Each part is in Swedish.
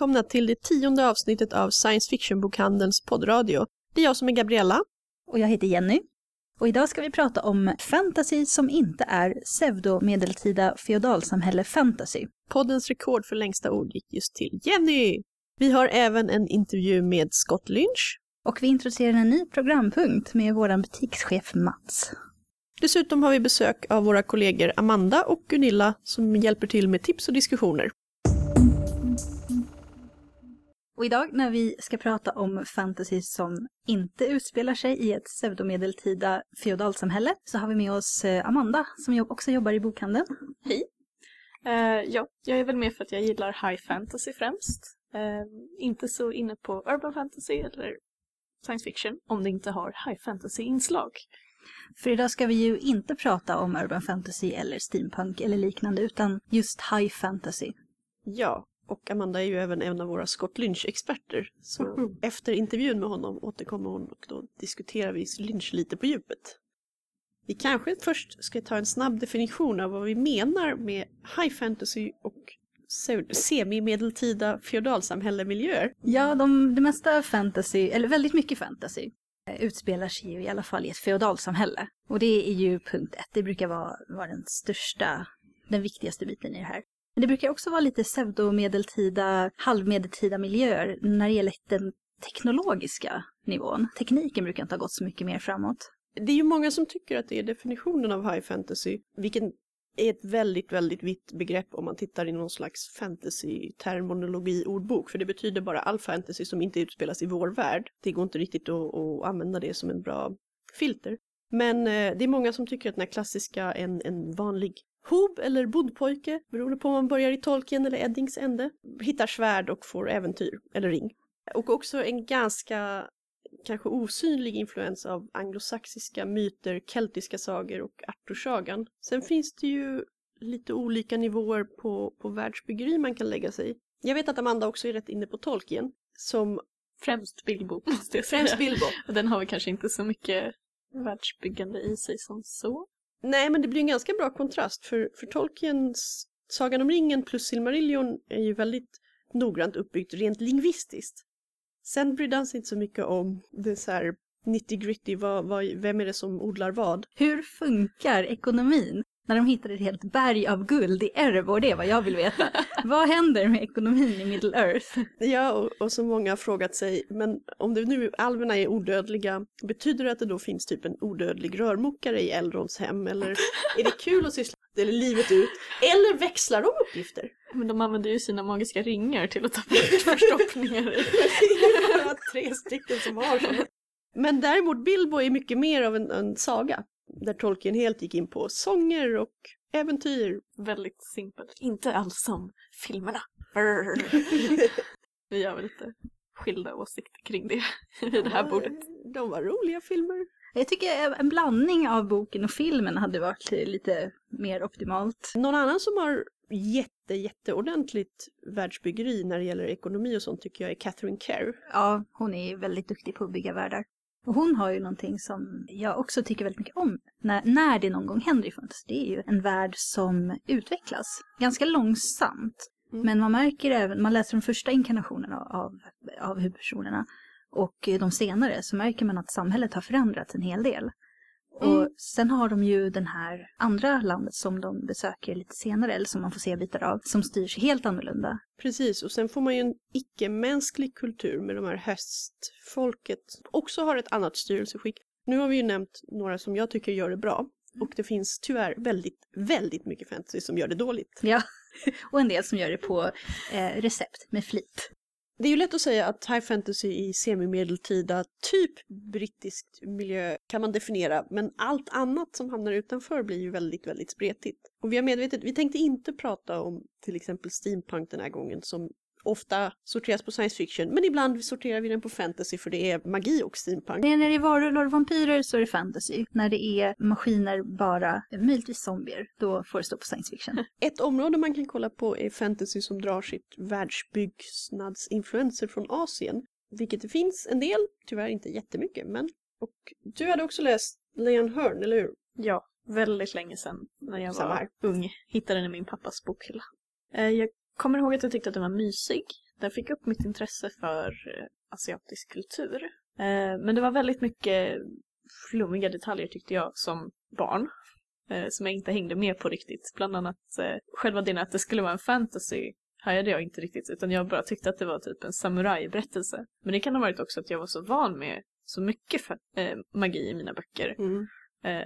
Välkomna till det tionde avsnittet av Science Fiction-bokhandelns poddradio. Det är jag som är Gabriella. Och jag heter Jenny. Och idag ska vi prata om fantasy som inte är pseudo-medeltida feodalsamhälle fantasy. Poddens rekord för längsta ord gick just till Jenny! Vi har även en intervju med Scott Lynch. Och vi introducerar en ny programpunkt med vår butikschef Mats. Dessutom har vi besök av våra kollegor Amanda och Gunilla som hjälper till med tips och diskussioner. Och idag när vi ska prata om fantasy som inte utspelar sig i ett pseudomedeltida feodalsamhälle så har vi med oss eh, Amanda som också jobbar i bokhandeln. Hej! Uh, ja, jag är väl med för att jag gillar high fantasy främst. Uh, inte så inne på urban fantasy eller science fiction om det inte har high fantasy-inslag. För idag ska vi ju inte prata om urban fantasy eller steampunk eller liknande utan just high fantasy. Ja, och Amanda är ju även en av våra Scott Lynch-experter. Så Mm. efter intervjun med honom återkommer hon och då diskuterar vi Lynch lite på djupet. Vi kanske först ska ta en snabb definition av vad vi menar med high fantasy och semi-medeltida feodalsamhällemiljöer. Ja, de, det mesta fantasy, eller väldigt mycket fantasy, eh, utspelar sig ju i alla fall i ett feodalsamhälle. Och det är ju punkt ett, det brukar vara, vara den största, den viktigaste biten i det här. Men det brukar också vara lite pseudomedeltida, halvmedeltida miljöer när det gäller den teknologiska nivån. Tekniken brukar inte ha gått så mycket mer framåt. Det är ju många som tycker att det är definitionen av high fantasy, vilken är ett väldigt, väldigt vitt begrepp om man tittar i någon slags fantasy-terminologi-ordbok, för det betyder bara all fantasy som inte utspelas i vår värld. Det går inte riktigt att, att använda det som en bra filter. Men eh, det är många som tycker att den här klassiska, en, en vanlig hob eller bondpojke, beroende på om man börjar i Tolkien eller Eddings ände, hittar svärd och får äventyr, eller ring. Och också en ganska kanske osynlig influens av anglosaxiska myter, keltiska sagor och Arthursagan. Sen finns det ju lite olika nivåer på, på världsbyggeri man kan lägga sig i. Jag vet att Amanda också är rätt inne på Tolkien, som Främst Bilbo måste jag säga. främst Bilbo. Den har väl kanske inte så mycket världsbyggande i sig som så. Nej, men det blir en ganska bra kontrast för, för Tolkiens Sagan om ringen plus Silmarillion är ju väldigt noggrant uppbyggt rent lingvistiskt. Sen brydde han sig inte så mycket om det så här nitty gritty, vad, vad, vem är det som odlar vad? Hur funkar ekonomin när de hittar ett helt berg av guld i Erebor? Det är vad jag vill veta. vad händer med ekonomin i Middle Earth? Ja, och, och så många har frågat sig, men om det nu alverna är odödliga, betyder det att det då finns typ en odödlig rörmokare i Elrons hem? Eller är det kul att syssla med det, eller livet ut? Eller växlar de uppgifter? Men de använder ju sina magiska ringar till att ta bort förstoppningar. Det är bara tre stycken som har sådana. Men däremot Bilbo är mycket mer av en, en saga. Där Tolkien helt gick in på sånger och äventyr. Väldigt simpelt. Inte alls som filmerna. Vi har väl lite skilda åsikter kring det vid det här bordet. De var roliga filmer. Jag tycker en blandning av boken och filmen hade varit lite mer optimalt. Någon annan som har jätte, jätte ordentligt världsbyggeri när det gäller ekonomi och sånt tycker jag är Catherine Kerr. Ja, hon är väldigt duktig på att bygga världar. Och hon har ju någonting som jag också tycker väldigt mycket om när, när det någon gång händer i fantasy. Det är ju en värld som utvecklas ganska långsamt. Mm. Men man märker även, man läser de första inkarnationerna av, av huvudpersonerna och de senare så märker man att samhället har förändrats en hel del. Och Mm. sen har de ju den här andra landet som de besöker lite senare, eller som man får se bitar av, som styrs helt annorlunda. Precis, och sen får man ju en icke-mänsklig kultur med de här hästfolket. Också har ett annat styrelseskick. Nu har vi ju nämnt några som jag tycker gör det bra. Och det finns tyvärr väldigt, väldigt mycket fantasy som gör det dåligt. Ja, och en del som gör det på eh, recept med flit. Det är ju lätt att säga att high fantasy i semimedeltida, typ brittisk miljö kan man definiera, men allt annat som hamnar utanför blir ju väldigt, väldigt spretigt. Och vi har medvetet, vi tänkte inte prata om till exempel steampunk den här gången som ofta sorteras på science fiction, men ibland sorterar vi den på fantasy för det är magi och steampunk. När det är varulvar och vampyrer så är det fantasy. När det är maskiner bara, möjligtvis zombier, då får det stå på science fiction. Ett område man kan kolla på är fantasy som drar sitt världsbyggnadsinfluenser från Asien. Vilket det finns en del, tyvärr inte jättemycket, men... Och du hade också läst Leon Hearn, eller hur? Ja, väldigt länge sedan när jag Samma var här. ung. Hittade den i min pappas bokhylla. Eh, Jag kommer ihåg att jag tyckte att den var mysig. den fick upp mitt intresse för eh, asiatisk kultur. Eh, men det var väldigt mycket flummiga detaljer tyckte jag som barn. Eh, som jag inte hängde med på riktigt. Bland annat själva det att det skulle vara en fantasy hajade jag inte riktigt utan jag bara tyckte att det var typ en samurajberättelse. Men det kan ha varit också att jag var så van med så mycket magi i mina böcker Mm.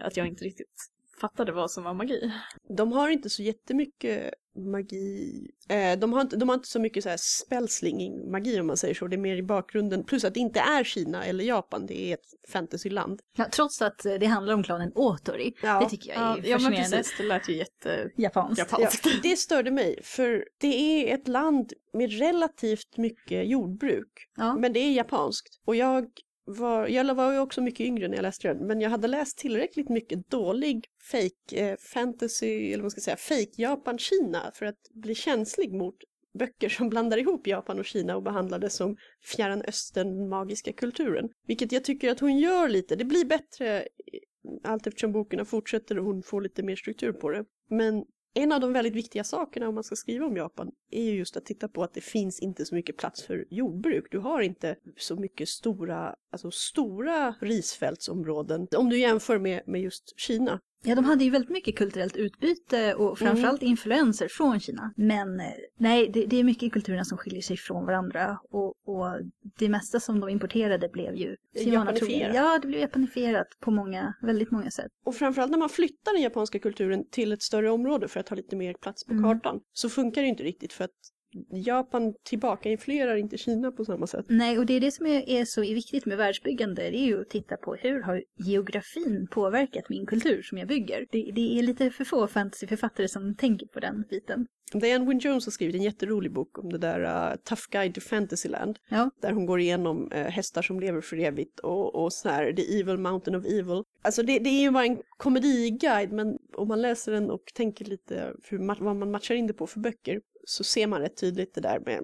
att jag inte riktigt fattade vad som var magi. De har inte så jättemycket magi. Eh, de, har inte, de har inte så mycket så här spellslinging magi om man säger så. Det är mer i bakgrunden. Plus att det inte är Kina eller Japan. Det är ett fantasyland. Ja, trots att det handlar om klanen Otori. Ja. Det tycker jag är Ja, ja men fascinerande. precis, det lät ju jätte... Japanskt. Ja, Japanskt. det störde mig. För det är ett land med relativt mycket jordbruk. Ja. Men det är japanskt. Och jag var, jag var ju också mycket yngre när jag läste den. Men jag hade läst tillräckligt mycket dålig fake eh, fantasy, eller vad man ska säga, fake Japan-Kina för att bli känslig mot böcker som blandar ihop Japan och Kina och behandlar det som fjärran östern magiska kulturen. Vilket jag tycker att hon gör lite. Det blir bättre allt eftersom boken fortsätter och hon får lite mer struktur på det. Men en av de väldigt viktiga sakerna om man ska skriva om Japan är ju just att titta på att det finns inte så mycket plats för jordbruk. Du har inte så mycket stora, alltså stora risfältsområden om du jämför med, med just Kina. Ja, de hade ju väldigt mycket kulturellt utbyte och framförallt influenser från Kina. Men eh, nej, det, det är mycket i kulturerna som skiljer sig från varandra. Och, och det mesta som de importerade blev ju Japanifierat. Ja, det blev japanifierat på många, väldigt många sätt. Och framförallt när man flyttar den japanska kulturen till ett större område för att ha lite mer plats på Mm. kartan så funkar det inte riktigt för att Japan tillbaka influerar inte Kina på samma sätt. Nej, och det är det som är, så viktigt med världsbyggande. Det är ju att titta på hur har geografin påverkat min kultur som jag bygger. Det, det är lite för få fantasyförfattare som tänker på den biten. Diane Wynne Jones har skrivit en jätterolig bok om det där uh, Tough Guide to Fantasyland. Ja. Där hon går igenom uh, hästar som lever för evigt och, och så här The Evil Mountain of Evil. Alltså det, det är ju bara en komediguide men om man läser den och tänker lite hur, vad man matchar in det på för böcker så ser man rätt tydligt det där med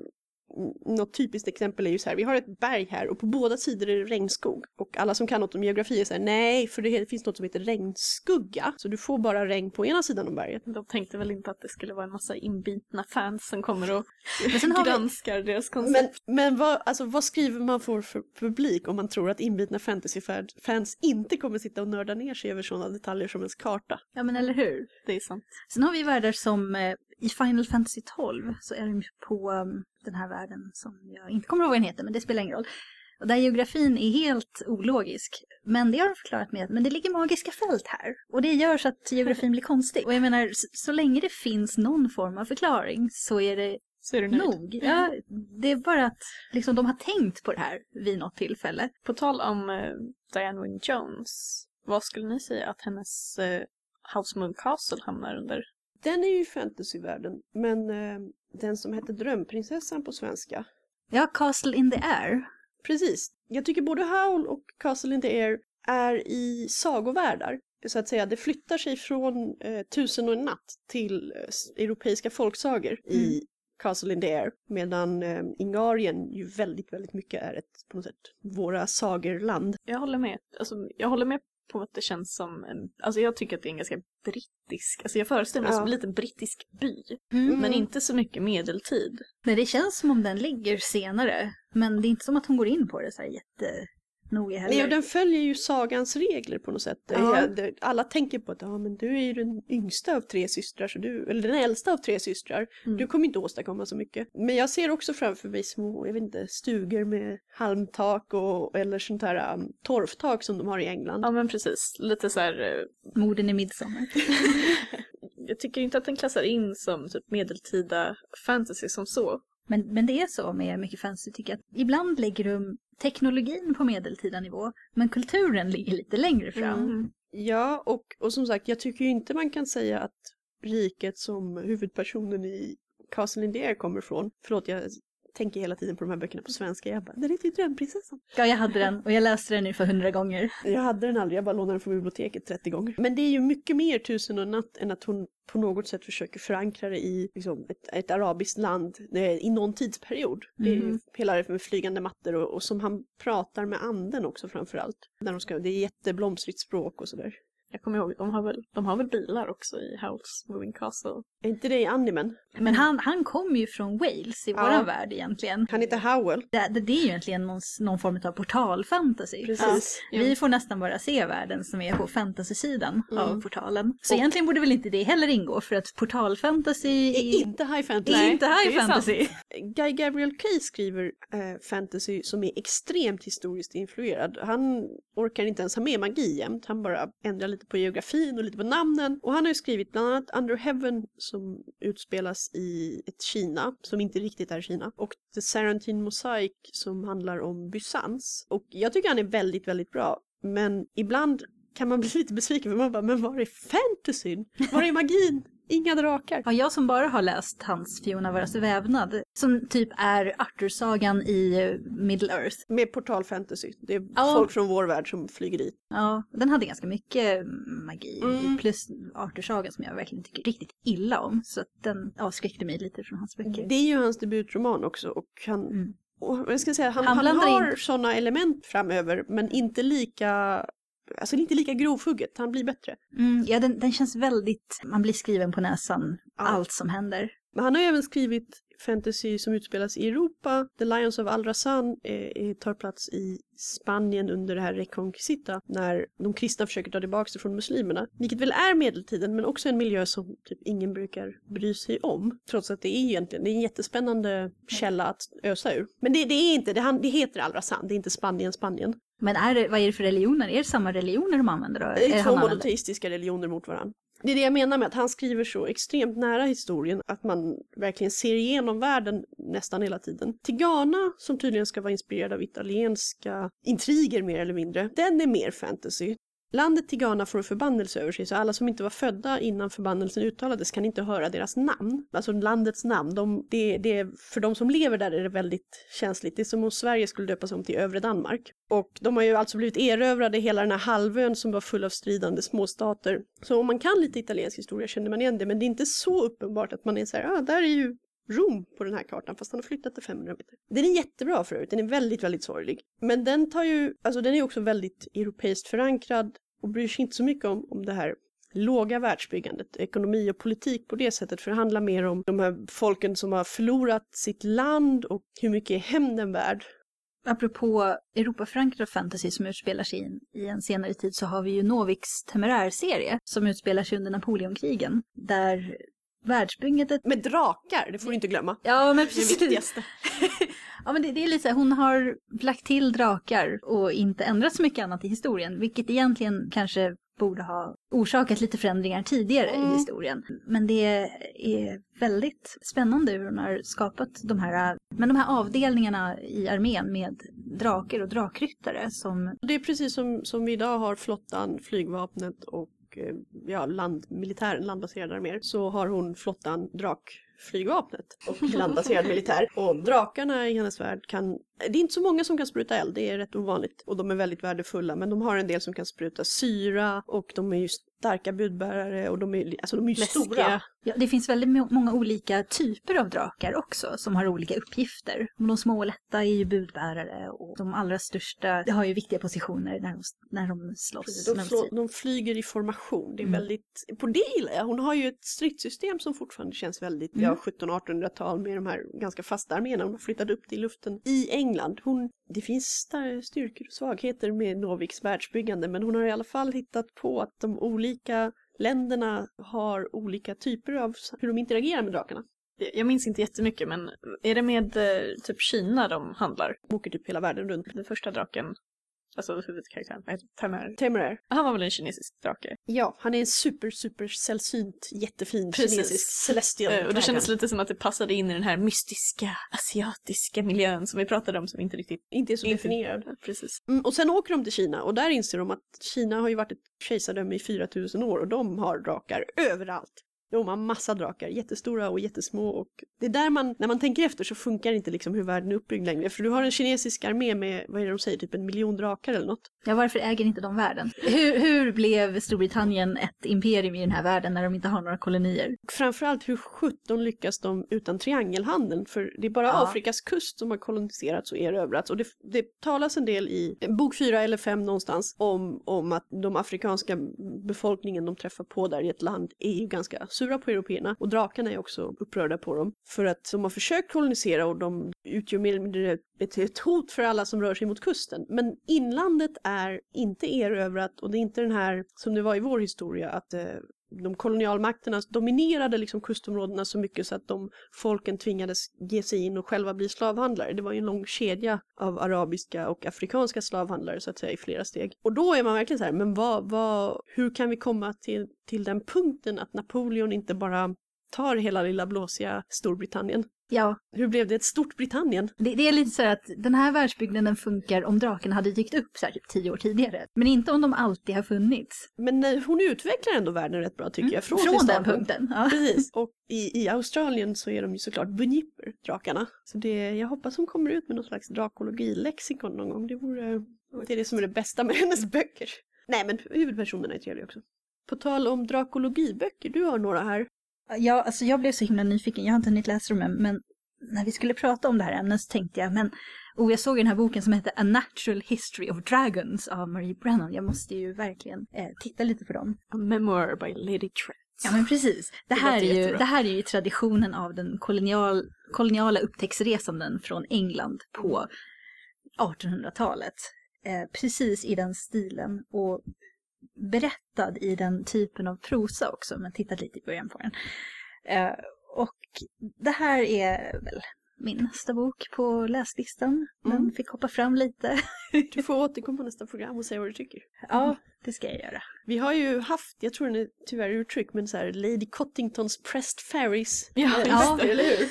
något typiskt exempel är ju så här, vi har ett berg här och på båda sidor är det regnskog. Och alla som kan något om geografi är så här, nej, för det finns något som heter regnskugga. Så du får bara regn på ena sidan av berget. De tänkte väl inte att det skulle vara en massa inbitna fans som kommer och har vi, granskar deras koncept. Men, men vad, alltså, vad skriver man för, för publik om man tror att inbitna fantasyfans inte kommer sitta och nörda ner sig över sådana detaljer som ens karta? ja men eller hur? Det är sant. Sen har vi världar som eh, i Final Fantasy 12 så är de på um, den här världen som jag inte kommer ihåg vad den heter men det spelar ingen roll. Och där geografin är helt ologisk. Men det har de förklarat med att men det ligger magiska fält här. Och det gör så att geografin blir konstig. Och jag menar, så, så länge det finns någon form av förklaring så är det Så är du nöjd. nog. Ja, det är bara att liksom, de har tänkt på det här vid något tillfälle. På tal om eh, Diane Wynne Jones. Vad skulle ni säga att hennes eh, House Moon Castle hamnar under? Den är ju i fantasyvärlden, men eh, den som heter Drömprinsessan på svenska. Ja, Castle in the Air. Precis. Jag tycker både Howl och Castle in the Air är i sagovärldar. Så att säga, det flyttar sig från eh, Tusen och en natt till eh, europeiska folksagor i Castle in the Air. Medan eh, Ingarien ju väldigt, väldigt mycket är ett, på något sätt, våra sagerland. Jag håller med. Alltså, jag håller med på att det känns som en... Alltså jag tycker att det är en ganska brittisk... Alltså jag föreställer mig Ja. som en liten brittisk by. Mm. Men inte så mycket medeltid. Nej, det känns som om den ligger senare. Men det är inte som att hon går in på det så här jättenoga heller. Nej, och den följer ju sagans regler på något sätt. Ja. Det- Alla tänker på att ja, men du är ju den yngsta av tre systrar, så du, eller den äldsta av tre systrar. Mm. Du kommer inte åstadkomma så mycket. Men jag ser också framför mig små, jag vet inte, stugor med halmtak och, eller sånt här um, torftak som de har i England. Ja men precis. Lite så här... eh, Morden i midsommar. Jag tycker inte att den klassar in som typ medeltida fantasy som så. Men, men det är så med mycket fantasy tycker jag. Att ibland lägger de teknologin på medeltida nivå. Men kulturen ligger lite längre fram. Mm. Ja, och, och som sagt, jag tycker ju inte man kan säga att riket som huvudpersonen i Castle in the Air kommer ifrån. Förlåt, jag tänker hela tiden på de här böckerna på svenska. Jag bara, den heter ju Drömprinsessan. Ja, jag hade den och jag läste den nu för hundra gånger. Jag hade den aldrig, jag bara lånade den från biblioteket 30 gånger. Men det är ju mycket mer Tusen och natt än att hon på något sätt försöker förankra det i liksom, ett, ett arabiskt land eh, i någon tidsperiod. Det är ju Mhm. hela det med flygande mattor och, och som han pratar med anden också framför allt. När de ska, det är jätteblomstrigt språk och sådär. Jag kommer ihåg, de har väl, de har väl bilar också i Howl's Moving Castle. Är inte det i animen? Men han, han kommer ju från Wales i Ja. våran värld egentligen. Han heter Howell. Det, det, det är ju egentligen någon, någon form av portalfantasy. Precis. Ja. Vi får nästan bara se världen som är på fantasy-sidan Mm. av portalen. Så Och- egentligen borde väl inte det heller ingå för att portalfantasy Är är inte high fantasy. är inte high fantasy. Guy Gabriel Kay skriver eh, fantasy som är extremt historiskt influerad. Han orkar inte ens ha med magi jämt, han bara ändrar lite på geografin och lite på namnen. Och han har ju skrivit bland annat Under Heaven som utspelas i ett Kina som inte riktigt är Kina och The Sarantine Mosaic som handlar om Bysans. Och jag tycker han är väldigt, väldigt bra. Men ibland kan man bli lite besviken för man bara, men var är fantasyn? Var är magin? Inga drakar. Ja, jag som bara har läst hans Fiona vs. vävnad, som typ är Arthur-sagan i eh, Middle Earth. Med portalfantasy. Det är Ja. folk från vår värld som flyger dit. Ja, den hade ganska mycket magi Mm. plus Arthur-sagan som jag verkligen tycker riktigt illa om. Så att den avskräckte mig lite från hans böcker. Det är ju hans debutroman också och han, Mm. och jag ska säga, han, Han han, har in- sådana element framöver men inte lika Alltså inte lika grovhugget, han blir bättre. Mm, ja, den, den känns väldigt, man blir skriven på näsan, Ja. allt som händer. Men han har även skrivit fantasy som utspelas i Europa. The Lions of Alrazan eh, eh, tar plats i Spanien under det här Reconquista när de kristna försöker ta tillbaka det från muslimerna. Vilket väl är medeltiden men också en miljö som typ ingen brukar bry sig om. Trots att det är egentligen det är en jättespännande källa att ösa ur. Men det, det är inte, det, han, det heter Alrazan, det är inte Spanien, Spanien. Men är det, vad är det för religioner? Är det samma religioner de använder då? Det är två monoteistiska religioner mot varandra. Det är det jag menar med att han skriver så extremt nära historien att man verkligen ser igenom världen nästan hela tiden. Tigana, som tydligen ska vara inspirerad av italienska intriger mer eller mindre, den är mer fantasy. Landet Tigana får en förbannelse över sig så alla som inte var födda innan förbannelsen uttalades kan inte höra deras namn. Alltså landets namn. De, det, det, för de som lever där är det väldigt känsligt. Det är som om Sverige skulle döpas om till övre Danmark. Och de har ju alltså blivit erövrade hela den här halvön som var full av stridande småstater. Så om man kan lite italiensk historia känner man igen det men det är inte så uppenbart att man är så här, ah, där är ju Rom på den här kartan fast han har flyttat det 500 meter. Den är jättebra för övrigt, den är väldigt, väldigt sorglig. Men den tar ju, alltså den är också väldigt europeiskt förankrad och bryr sig inte så mycket om, om det här låga världsbyggandet, ekonomi och politik på det sättet, för det handlar mer om de här folken som har förlorat sitt land och hur mycket är hämnden värd. Apropå Europaförankrad fantasy som utspelar sig i en, i en senare tid så har vi ju Noviks temerärserie som utspelar sig under Napoleonkrigen. Där världsbyggandet... Med drakar, det får du inte glömma. Ja men precis. det viktigaste. ja men det, det är lite så här, hon har lagt till drakar och inte ändrat så mycket annat i historien. Vilket egentligen kanske borde ha orsakat lite förändringar tidigare Mm. i historien. Men det är väldigt spännande hur hon har skapat de här, men de här avdelningarna i armén med drakar och drakryttare som Det är precis som, som vi idag har flottan, flygvapnet och eh, ja, land, militären, landbaserade arméer, så har hon flottan, drakflygvapnet och landbaserad militär. Och drakarna i hennes värld kan, det är inte så många som kan spruta eld, det är rätt ovanligt. Och de är väldigt värdefulla, men de har en del som kan spruta syra och de är ju starka budbärare och de är, alltså de är ju Läskiga. stora. Ja, det finns väldigt må- många olika typer av drakar också som har olika uppgifter. De små och lätta är ju budbärare och de allra största har ju viktiga positioner när de, när de slåss. De, slår, de flyger i formation. Det är Mm. väldigt, på det gillar jag. Hon har ju ett stridssystem som fortfarande känns väldigt Mm. ja, 1700-1800-tal med de här ganska fasta arméerna. De har flyttat upp det i luften i England. Hon, det finns star- styrkor och svagheter med Noviks världsbyggande men hon har i alla fall hittat på att de olika länderna har olika typer av hur de interagerar med drakarna. Jag minns inte jättemycket men är det med eh, typ Kina de handlar? De åker typ hela världen runt. Den första draken, alltså huvudkaraktären, vad heter Tamer. Temeraire. Han var väl en kinesisk drake? Ja, han är en super, super sällsynt, jättefin Precis. kinesisk celestial Eh, och det kändes lite som att det passade in i den här mystiska, asiatiska miljön som vi pratade om som inte riktigt... Inte är så definierad. Precis. Mm, och sen åker de till Kina och där inser de att Kina har ju varit ett kejsardöme i 4000 år och de har drakar överallt. De har massa drakar, jättestora och jättesmå och det är där man, när man tänker efter så funkar inte liksom hur världen är uppbyggd längre. För du har en kinesisk armé med, vad är det de säger, typ en miljon drakar eller något. Ja, varför äger inte de världen? Hur, hur blev Storbritannien ett imperium i den här världen när de inte har några kolonier? Framförallt hur sjutton lyckas de utan triangelhandeln? För det är bara Ja. Afrikas kust som har koloniserats och erövrats. Och det, det talas en del i bok fyra eller fem någonstans om, om att de afrikanska befolkningen de träffar på där i ett land är ju ganska sura på européerna. Och drakarna är också upprörda på dem. För att de har försökt kolonisera och de utgör mer eller mindre ett, ett hot för alla som rör sig mot kusten. Men inlandet är är inte erövrat och det är inte den här, som det var i vår historia, att eh, de kolonialmakterna dominerade liksom kustområdena så mycket så att de folken tvingades ge sig in och själva bli slavhandlare. Det var ju en lång kedja av arabiska och afrikanska slavhandlare så att säga i flera steg. Och då är man verkligen så här, men vad, vad, hur kan vi komma till, till den punkten att Napoleon inte bara tar hela lilla blåsiga Storbritannien? Ja, Hur blev det ett stort Britannien? det, det är lite så att den här världsbyggnaden funkar om draken hade dykt upp så här typ tio år tidigare. Men inte om de alltid har funnits. Men nej, hon utvecklar ändå världen rätt bra tycker jag. Från, sin den punkten. Ja. Precis. Och i, i Australien så är de ju såklart bunjipper, drakarna. Så det, jag hoppas hon kommer ut med någon slags drakologilexikon någon gång. Det vore... Det är det som är det bästa med hennes böcker. Nej men huvudpersonerna är trevliga också. På tal om drakologiböcker, du har några här. Ja, alltså jag blev så himla nyfiken. Jag har inte hunnit läsa dem än, men när vi skulle prata om det här ämnet så tänkte jag, men oh, jag såg den här boken som heter A Natural History of Dragons av Marie Brennan. Jag måste ju verkligen eh, titta lite på dem. A memoir by Lady Trent. Ja men precis. Det Det här, låter är ju, det här är ju traditionen av den kolonial, koloniala upptäcktsresanden från England på 1800-talet. Eh, precis i den stilen och berättad i den typen av prosa också, men tittat lite i början på den. Eh, och det här är väl min nästa bok på läslistan. Den Mm. fick hoppa fram lite. Du får återkomma på nästa program och säga vad du tycker. ja, det ska jag göra. Vi har ju haft, jag tror den är tyvärr ur tryck, men så här Lady Cottingtons Pressed Fairies. Ja, Ja. det. Eller hur?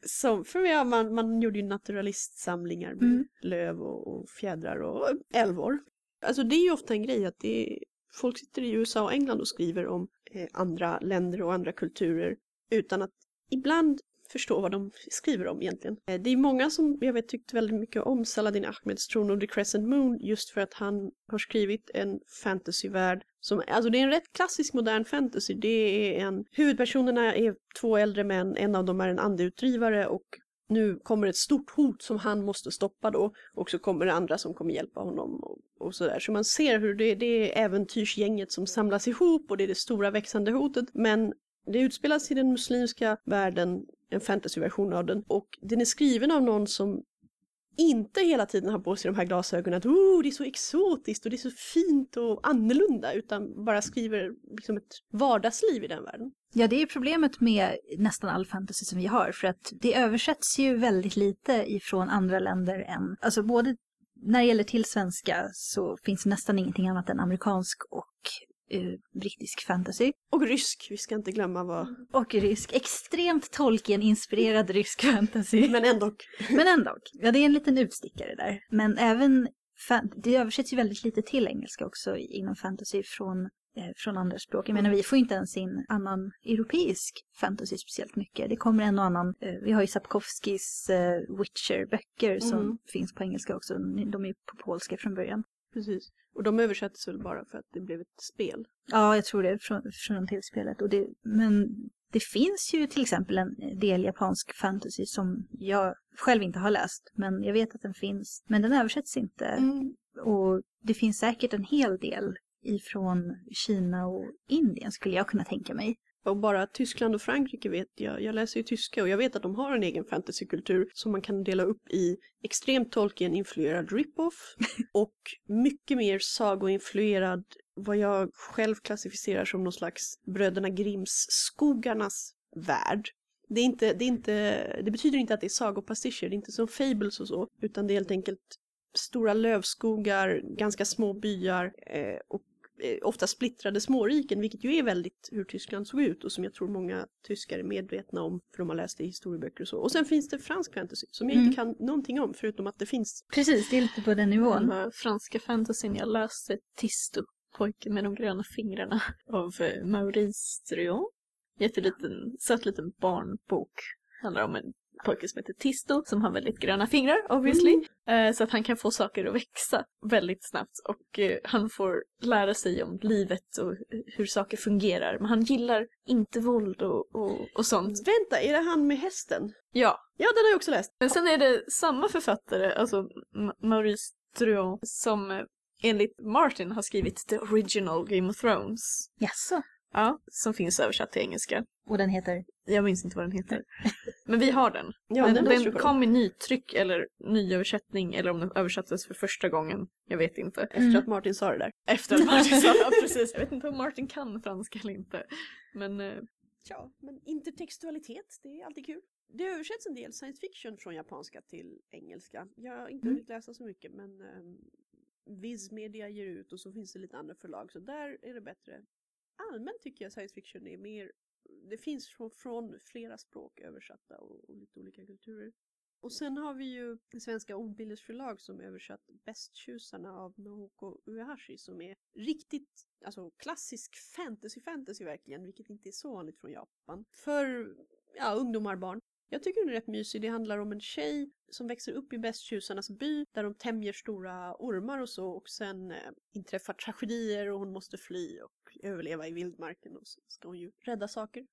Som, för ja, man, man gjorde ju naturalistsamlingar med Mm. löv och, och fjädrar och älvor. Alltså det är ju ofta en grej att det är, folk sitter i USA och England och skriver om eh, andra länder och andra kulturer utan att ibland förstå vad de skriver om egentligen. Eh, det är många som jag vet tyckte väldigt mycket om Saladin Ahmeds Tron of the Crescent Moon just för att han har skrivit en fantasyvärld som, alltså det är en rätt klassisk modern fantasy. Det är en, huvudpersonerna är två äldre män, en av dem är en andeutdrivare och nu kommer ett stort hot som han måste stoppa då och så kommer det andra som kommer hjälpa honom och, och sådär. Så man ser hur det, det är äventyrsgänget som samlas ihop och det är det stora växande hotet men det utspelas i den muslimska världen, en fantasyversion av den och den är skriven av någon som inte hela tiden har på sig de här glasögonen att oh, det är så exotiskt och det är så fint och annorlunda utan bara skriver liksom ett vardagsliv i den världen. Ja, det är problemet med nästan all fantasy som vi har, för att det översätts ju väldigt lite ifrån andra länder än, alltså både när det gäller till svenska så finns nästan ingenting annat än amerikansk och eh, brittisk fantasy. Och rysk, vi ska inte glömma vad, Och rysk, extremt Tolkien-inspirerad rysk fantasy. men ändå. Men ändå, ja det är en liten utstickare där. Men även, det översätts ju väldigt lite till engelska också inom fantasy från, från andra språk. Jag menar vi får inte ens in annan europeisk fantasy speciellt mycket. Det kommer en och annan, eh, vi har ju Sapkowskis eh, Witcher-böcker som Mm. finns på engelska också. De är ju på polska från början. Precis. Och de översattes väl bara för att det blev ett spel. Ja, jag tror det från, från tv-spelet. Och det, men det finns ju till exempel en del japansk fantasy som jag själv inte har läst. Men jag vet att den finns. Men den översätts inte. Mm. Och det finns säkert en hel del ifrån Kina och Indien skulle jag kunna tänka mig. Och bara Tyskland och Frankrike vet jag, jag läser ju tyska och jag vet att de har en egen fantasykultur som man kan dela upp i extremt Tolkien-influerad rip-off och mycket mer sagoinfluerad vad jag själv klassificerar som någon slags Bröderna Grimms skogarnas värld. Det, är inte, det, är inte, det betyder inte att det är sagopastischer, det är inte som fables och så, utan det är helt enkelt stora lövskogar, ganska små byar eh, och ofta splittrade småriken, vilket ju är väldigt hur Tyskland såg ut och som jag tror många tyskar är medvetna om för de har läst det i historieböcker och så. Och sen finns det fransk fantasy som jag Mm. inte kan någonting om förutom att det finns. Precis, det är lite på den Den nivån. här franska fantasyn jag läste, Tisto, pojken med de gröna fingrarna, av eh, Maurice Druon. Jätteliten, söt liten barnbok. Handlar om en pojke som heter Tisto som har väldigt gröna fingrar obviously. Eh, så att han kan få saker att växa väldigt snabbt och eh, han får lära sig om livet och hur saker fungerar. Men han gillar inte våld och, och, och sånt. Vänta, är det han med hästen? Ja, Ja, den har jag också läst. men sen är det samma författare, alltså Maurice Druon, som eh, enligt Martin har skrivit The Original Game of Thrones. Jaså? Ja, som finns översatt till engelska. Och den heter? Jag minns inte vad den heter. Men vi har den. Ja, den den den kom i nytryck eller nyöversättning eller om den översattes för första gången. Jag vet inte. Efter Mm. att Martin sa det där. Efter att Martin sa ja, precis. Jag vet inte om Martin kan franska eller inte. Men eh, Ja, men intertextualitet, det är alltid kul. Det översätts en del science fiction från japanska till engelska. Jag har inte Mm. hunnit läsa så mycket men um, Viz Media ger ut och så finns det lite andra förlag så där är det bättre. Allmänt tycker jag science fiction är mer, det finns från, från flera språk översatta och, och lite olika kulturer. Och sen har vi ju svenska ordbilders förlag som översatt Bästtjusarna av Nohoko Uehashi som är riktigt, alltså klassisk fantasy fantasy verkligen, vilket inte är så vanligt från Japan. För, ja, ungdomar, barn. Jag tycker den är rätt mysig. Det handlar om en tjej som växer upp i Bästtjusarnas by där de tämjer stora ormar och så och sen eh, inträffar tragedier och hon måste fly och överleva i vildmarken och så ska hon ju rädda saker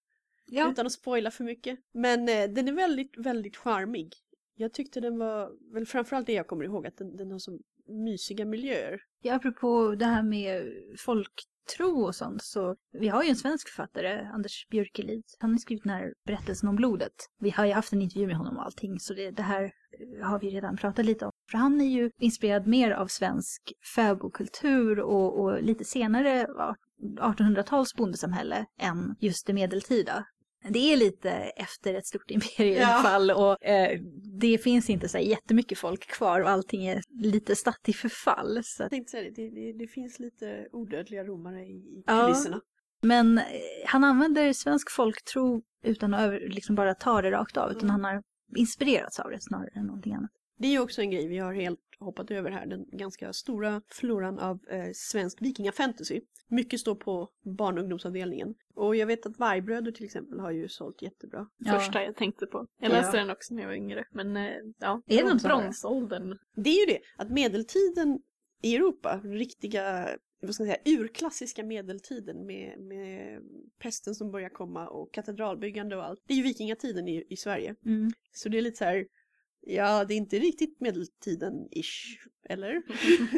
Ja. utan att spoila för mycket. Men eh, den är väldigt, väldigt charmig. Jag tyckte den var, väl framförallt det jag kommer ihåg, att den, den har så mysiga miljöer. Ja, apropå det här med folktro och sånt så vi har ju en svensk författare, Anders Björkelid. Han har skrivit den här berättelsen om blodet. Vi har ju haft en intervju med honom och allting så det, det här eh, har vi redan pratat lite om. För han är ju inspirerad mer av svensk fäbodkultur och, och lite senare ja, 1800-tals bondesamhälle än just det medeltida. Det är lite efter ett stort imperiefall och eh, det finns inte så här jättemycket folk kvar och allting är lite statt i förfall. Så det, det, det, det finns lite odödliga romare i, i Ja. kulisserna. Men eh, han använder svensk folktro utan att över, liksom bara ta det rakt av, utan Mm. han har inspirerats av det snarare än någonting annat. Det är ju också en grej vi har helt hoppat över här, den ganska stora floran av eh, svensk vikingafantasy. Mycket står på barn och ungdomsavdelningen. Och jag vet att Vargbröder till exempel har ju sålt jättebra. Ja. första jag tänkte på. Jag Ja. läste den också när jag var yngre. Men eh, ja, Är här? bronsåldern. Det är ju det, att medeltiden i Europa, riktiga, vad ska jag säga, urklassiska medeltiden med, med pesten som börjar komma och katedralbyggande och allt. Det är ju vikingatiden i, i Sverige. Mm. Så det är lite så här, ja det är inte riktigt medeltiden-ish, eller?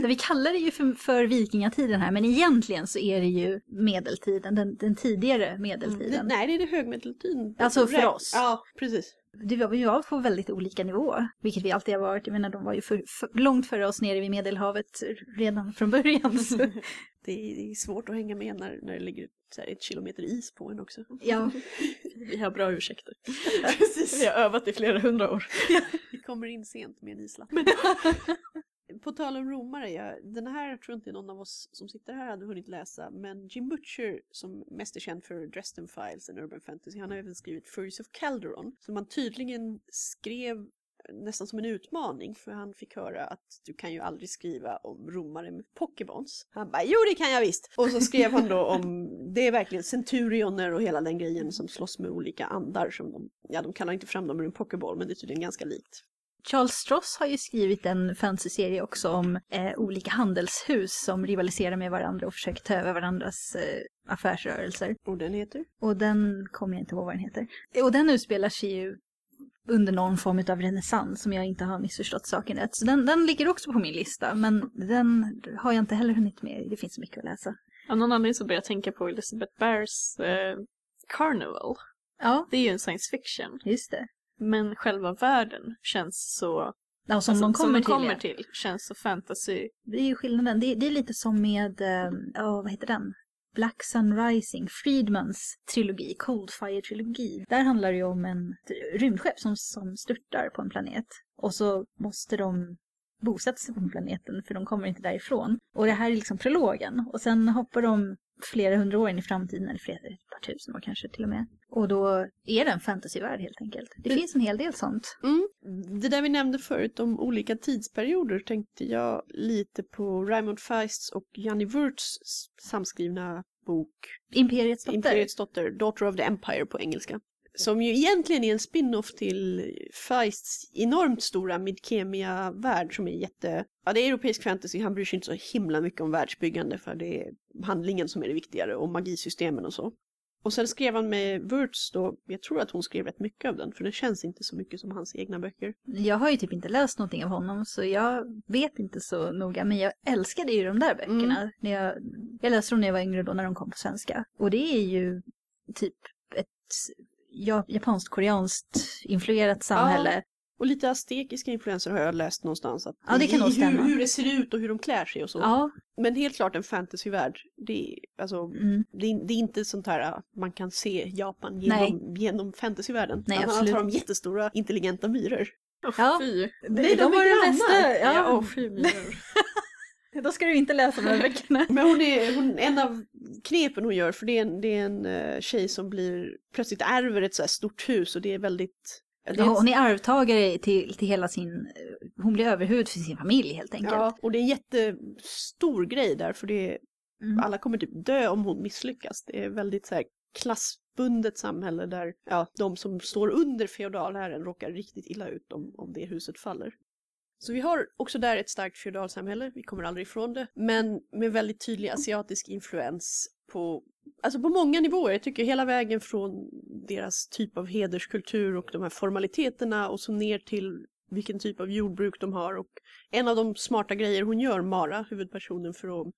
Vi kallar det ju för, för vikingatiden här, men egentligen så är det ju medeltiden, den, den tidigare Det, medeltiden. nej, det är det högmedeltiden. Alltså för oss. Ja, precis. Det var, vi var på väldigt olika nivåer, vilket vi alltid har varit. Jag menar, de var ju för, för, långt före oss nere vid Medelhavet redan från början. Så. Det är, svårt att hänga med när, när det ligger så här, ett kilometer is på en också. Ja, Vi har bra ursäkter. Precis. Vi har övat i flera hundra år. Vi kommer in sent med en islapp. På tal om romare, ja, den här tror jag inte någon av oss som sitter här hade hunnit läsa, men Jim Butcher som mest är känd för Dresden Files and Urban Fantasy, han har även skrivit Furries of Calderon, som han tydligen skrev nästan som en utmaning för han fick höra att du kan ju aldrig skriva om romare med pokebons. Han bara jo det kan jag visst! Och så skrev han då om, det är verkligen centurioner och hela den grejen som slåss med olika andar som de, ja de kallar inte fram dem ur en pokeball men det är tydligen ganska likt. Charles Stross har ju skrivit en fantasyserie också om eh, olika handelshus som rivaliserar med varandra och försöker ta över varandras eh, affärsrörelser. Och den heter? Och den kommer jag inte ihåg vad den heter. Och den utspelar sig ju under någon form av renässans om jag inte har missförstått saken rätt. Så den, den ligger också på min lista, men den har jag inte heller hunnit med. Det finns så mycket att läsa. Av någon anledning så börjar jag tänka på Elizabeth Bears eh, Carnival. Ja, Det är ju en science fiction. just det. Men själva världen känns så... Ja, som alltså, de kommer, som de kommer till. till känns så fantasy. Det är ju skillnaden. Det, det är lite som med, eh, ja vad heter den? Black Sun Rising, Friedmans trilogi, Coldfire-trilogi. Där handlar det ju om en rymdskepp som, som störtar på en planet. Och så måste de bosätta sig på den planeten för de kommer inte därifrån. Och det här är liksom prologen. Och sen hoppar de flera hundra år in i framtiden, eller flera, ett par tusen år kanske till och med. Och då är det en fantasyvärld helt enkelt. Det Mm. finns en hel del sånt. Mm. Det där vi nämnde förut om olika tidsperioder tänkte jag lite på Raymond Feists och Janni Wurts samskrivna bok Imperiets dotter. Imperiets dotter, Daughter of the Empire på engelska. Som ju egentligen är en spin-off till Feists enormt stora Midkemia-värld som är jätte... Ja, det är europeisk fantasy, han bryr sig inte så himla mycket om världsbyggande för det är handlingen som är det viktigare och magisystemen och så. Och sen skrev han med Wurtz då, jag tror att hon skrev rätt mycket av den för det känns inte så mycket som hans egna böcker. Jag har ju typ inte läst någonting av honom så jag vet inte så noga men jag älskade ju de där böckerna. Mm. När jag, jag läste dem när jag var yngre då när de kom på svenska. Och det är ju typ ett japanskt-koreanskt influerat samhälle. Och lite aztekiska influenser har jag läst någonstans. Att Ja, det kan i, nog hur, stämma. hur det ser ut och hur de klär sig och så. Ja, Men helt klart en fantasyvärld. Det är, alltså, mm. det är, det är inte sånt här att man kan se Japan genom, genom fantasyvärlden. Nej, man absolut. har de jättestora intelligenta myror. Åh Ja. fy. Nej, de, var är grannar. bästa. Ja, Ja, åh fy myror. Då ska du inte läsa de här böckerna. Men hon är, hon, en av knepen hon gör, för det är en, det är en eh, tjej som blir, plötsligt ärver ett så här stort hus och det är väldigt... Det Ja, hon är arvtagare till, till hela sin... eh, Hon blir överhuvud för sin familj helt enkelt. Ja, och det är en jättestor grej där för det är, Mm. alla kommer typ dö om hon misslyckas. Det är väldigt så här klassbundet samhälle där ja, de som står under feodalherren råkar riktigt illa ut om, om det huset faller. Så vi har också där ett starkt feodalsamhälle, vi kommer aldrig ifrån det, men med väldigt tydlig asiatisk influens på, alltså på många nivåer. Jag tycker hela vägen från deras typ av hederskultur och de här formaliteterna och så ner till vilken typ av jordbruk de har och en av de smarta grejer hon gör, Mara, huvudpersonen, för att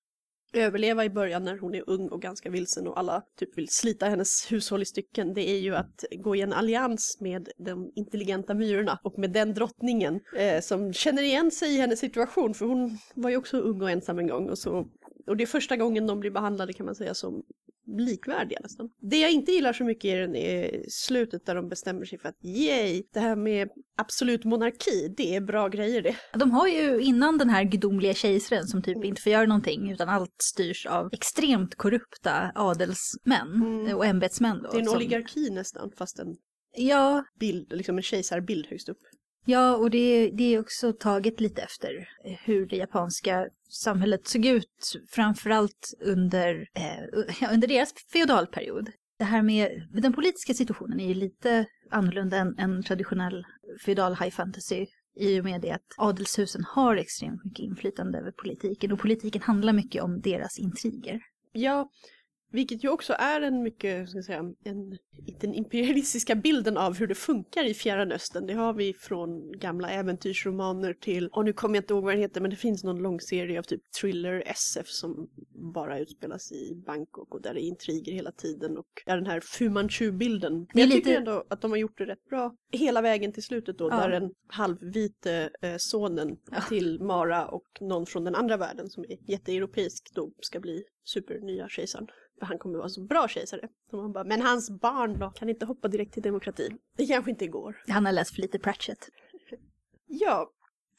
överleva i början när hon är ung och ganska vilsen och alla typ vill slita hennes hushåll i stycken, det är ju att gå i en allians med de intelligenta myrorna och med den drottningen eh, som känner igen sig i hennes situation. För hon var ju också ung och ensam en gång och så och det är första gången de blir behandlade kan man säga som likvärdiga nästan. Det jag inte gillar så mycket i den är slutet där de bestämmer sig för att yay, det här med absolut monarki, det är bra grejer det. De har ju innan den här gudomliga kejsaren som typ inte får göra någonting utan allt styrs av extremt korrupta adelsmän Mm. och ämbetsmän. Då, Det är en som- oligarki nästan fast en Ja, bild, liksom en kejsarbild högst upp ja och det, det är också taget lite efter hur det japanska samhället såg ut framförallt under, eh, under deras feodalperiod. Det här med den politiska situationen är ju lite annorlunda än en traditionell feodal high fantasy i och med det att adelshusen har extremt mycket inflytande över politiken och politiken handlar mycket om deras intriger. Ja, vilket ju också är en mycket, ska jag säga, en, den imperialistiska bilden av hur det funkar i Fjärran Östern. Det har vi från gamla äventyrsromaner till, och nu kommer jag inte ihåg vad den heter, men det finns någon lång serie av typ thriller SF som bara utspelas i Bangkok och där det är intriger hela tiden och där den här Fu Manchu-bilden. Men jag tycker lite- ändå att de har gjort det rätt bra hela vägen till slutet då, Ja. där den halvvite eh, sonen Ja. till Mara och någon från den andra världen som är jätteeuropeisk då ska bli supernya kejsaren. För han kommer vara en så bra kejsare. Så man bara, men hans barn då? Kan inte hoppa direkt till demokrati? Det kanske inte går. Han har läst för lite Pratchett. Ja,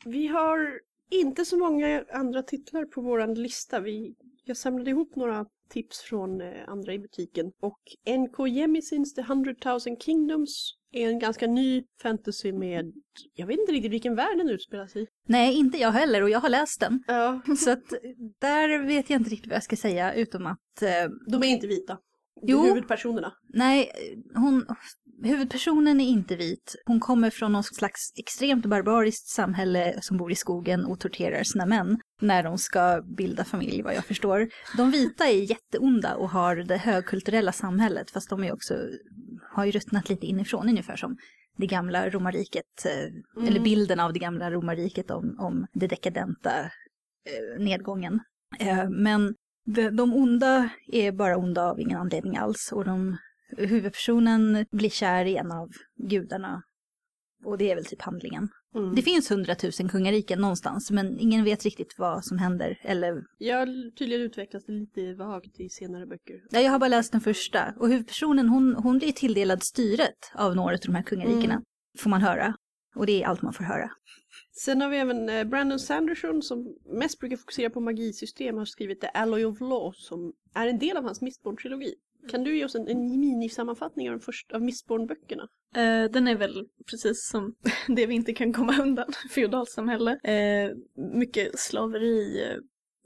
vi har inte så många andra titlar på våran lista. Vi, jag samlade ihop några tips från eh, andra i butiken. Och N.K. Jemisin's The Hundred Thousand Kingdoms är en ganska ny fantasy med, jag vet inte riktigt vilken värld den utspelar sig i. Nej, inte jag heller och jag har läst den. Ja, Så att där vet jag inte riktigt vad jag ska säga utom att eh, de är inte vita. Jo. Huvudpersonerna. nej, hon, huvudpersonen är inte vit. Hon kommer från någon slags extremt barbariskt samhälle som bor i skogen och torterar sina män när de ska bilda familj vad jag förstår. De vita är jätteonda och har det högkulturella samhället fast de är också, har ju ruttnat lite inifrån ungefär som det gamla romarriket, eh, eller bilden av det gamla romarriket om, om det dekadenta eh, nedgången. Eh, men de, onda är bara onda av ingen anledning alls och de, huvudpersonen blir kär i en av gudarna. Och det är väl typ handlingen. Mm. Det finns hundratusen kungariken någonstans men ingen vet riktigt vad som händer. Eller, Ja, tydligen utvecklas det lite vagt i senare böcker. ja, jag har bara läst den första och huvudpersonen hon, hon blir tilldelad styret av några av de här kungarikena. Mm. Får man höra. Och det är allt man får höra. Sen har vi även eh, Brandon Sanderson som mest brukar fokusera på magisystem har skrivit The Alloy of Law som är en del av hans Mistborn-trilogi. Kan du ge oss en, en minisammanfattning av, den första, av Mistborn-böckerna? Eh, den är väl precis som det vi inte kan komma undan, feodalsamhälle. Eh, mycket slaveri, eh,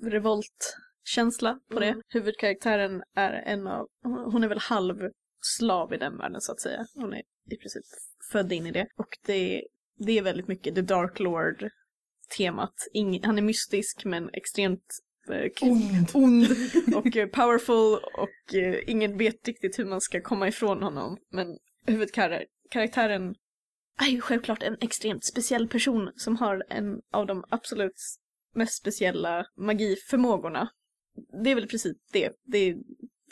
revoltkänsla på det. Mm. Huvudkaraktären är en av, hon är väl halv slav i den världen så att säga. Hon är i princip född in i det. Och det, det är väldigt mycket The Dark Lord-temat. Ing, han är mystisk men extremt eh, Ond. ond och eh, powerful och eh, ingen vet riktigt hur man ska komma ifrån honom. Men huvudkaraktären är ju självklart en extremt speciell person som har en av de absolut mest speciella magiförmågorna. Det är väl precis det. Det är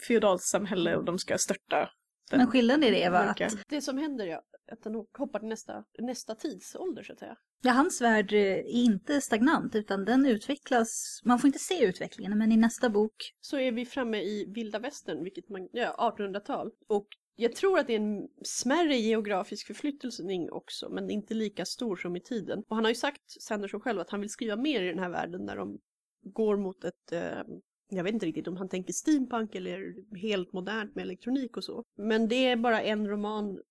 feodalsamhälle och de ska störta den Men skillnaden i det var mörka. att Det som händer ja, att den hoppar till nästa, nästa tidsålder så att säga. ja, hans värld eh, är inte stagnant utan den utvecklas. Man får inte se utvecklingen men i nästa bok Så är vi framme i vilda västern, vilket man, ja 1800-tal. Och jag tror att det är en smärre geografisk förflyttning också, men inte lika stor som i tiden. Och han har ju sagt, Sanderson själv, att han vill skriva mer i den här världen där de går mot ett eh, jag vet inte riktigt om han tänker steampunk eller helt modernt med elektronik och så. Men det är bara en roman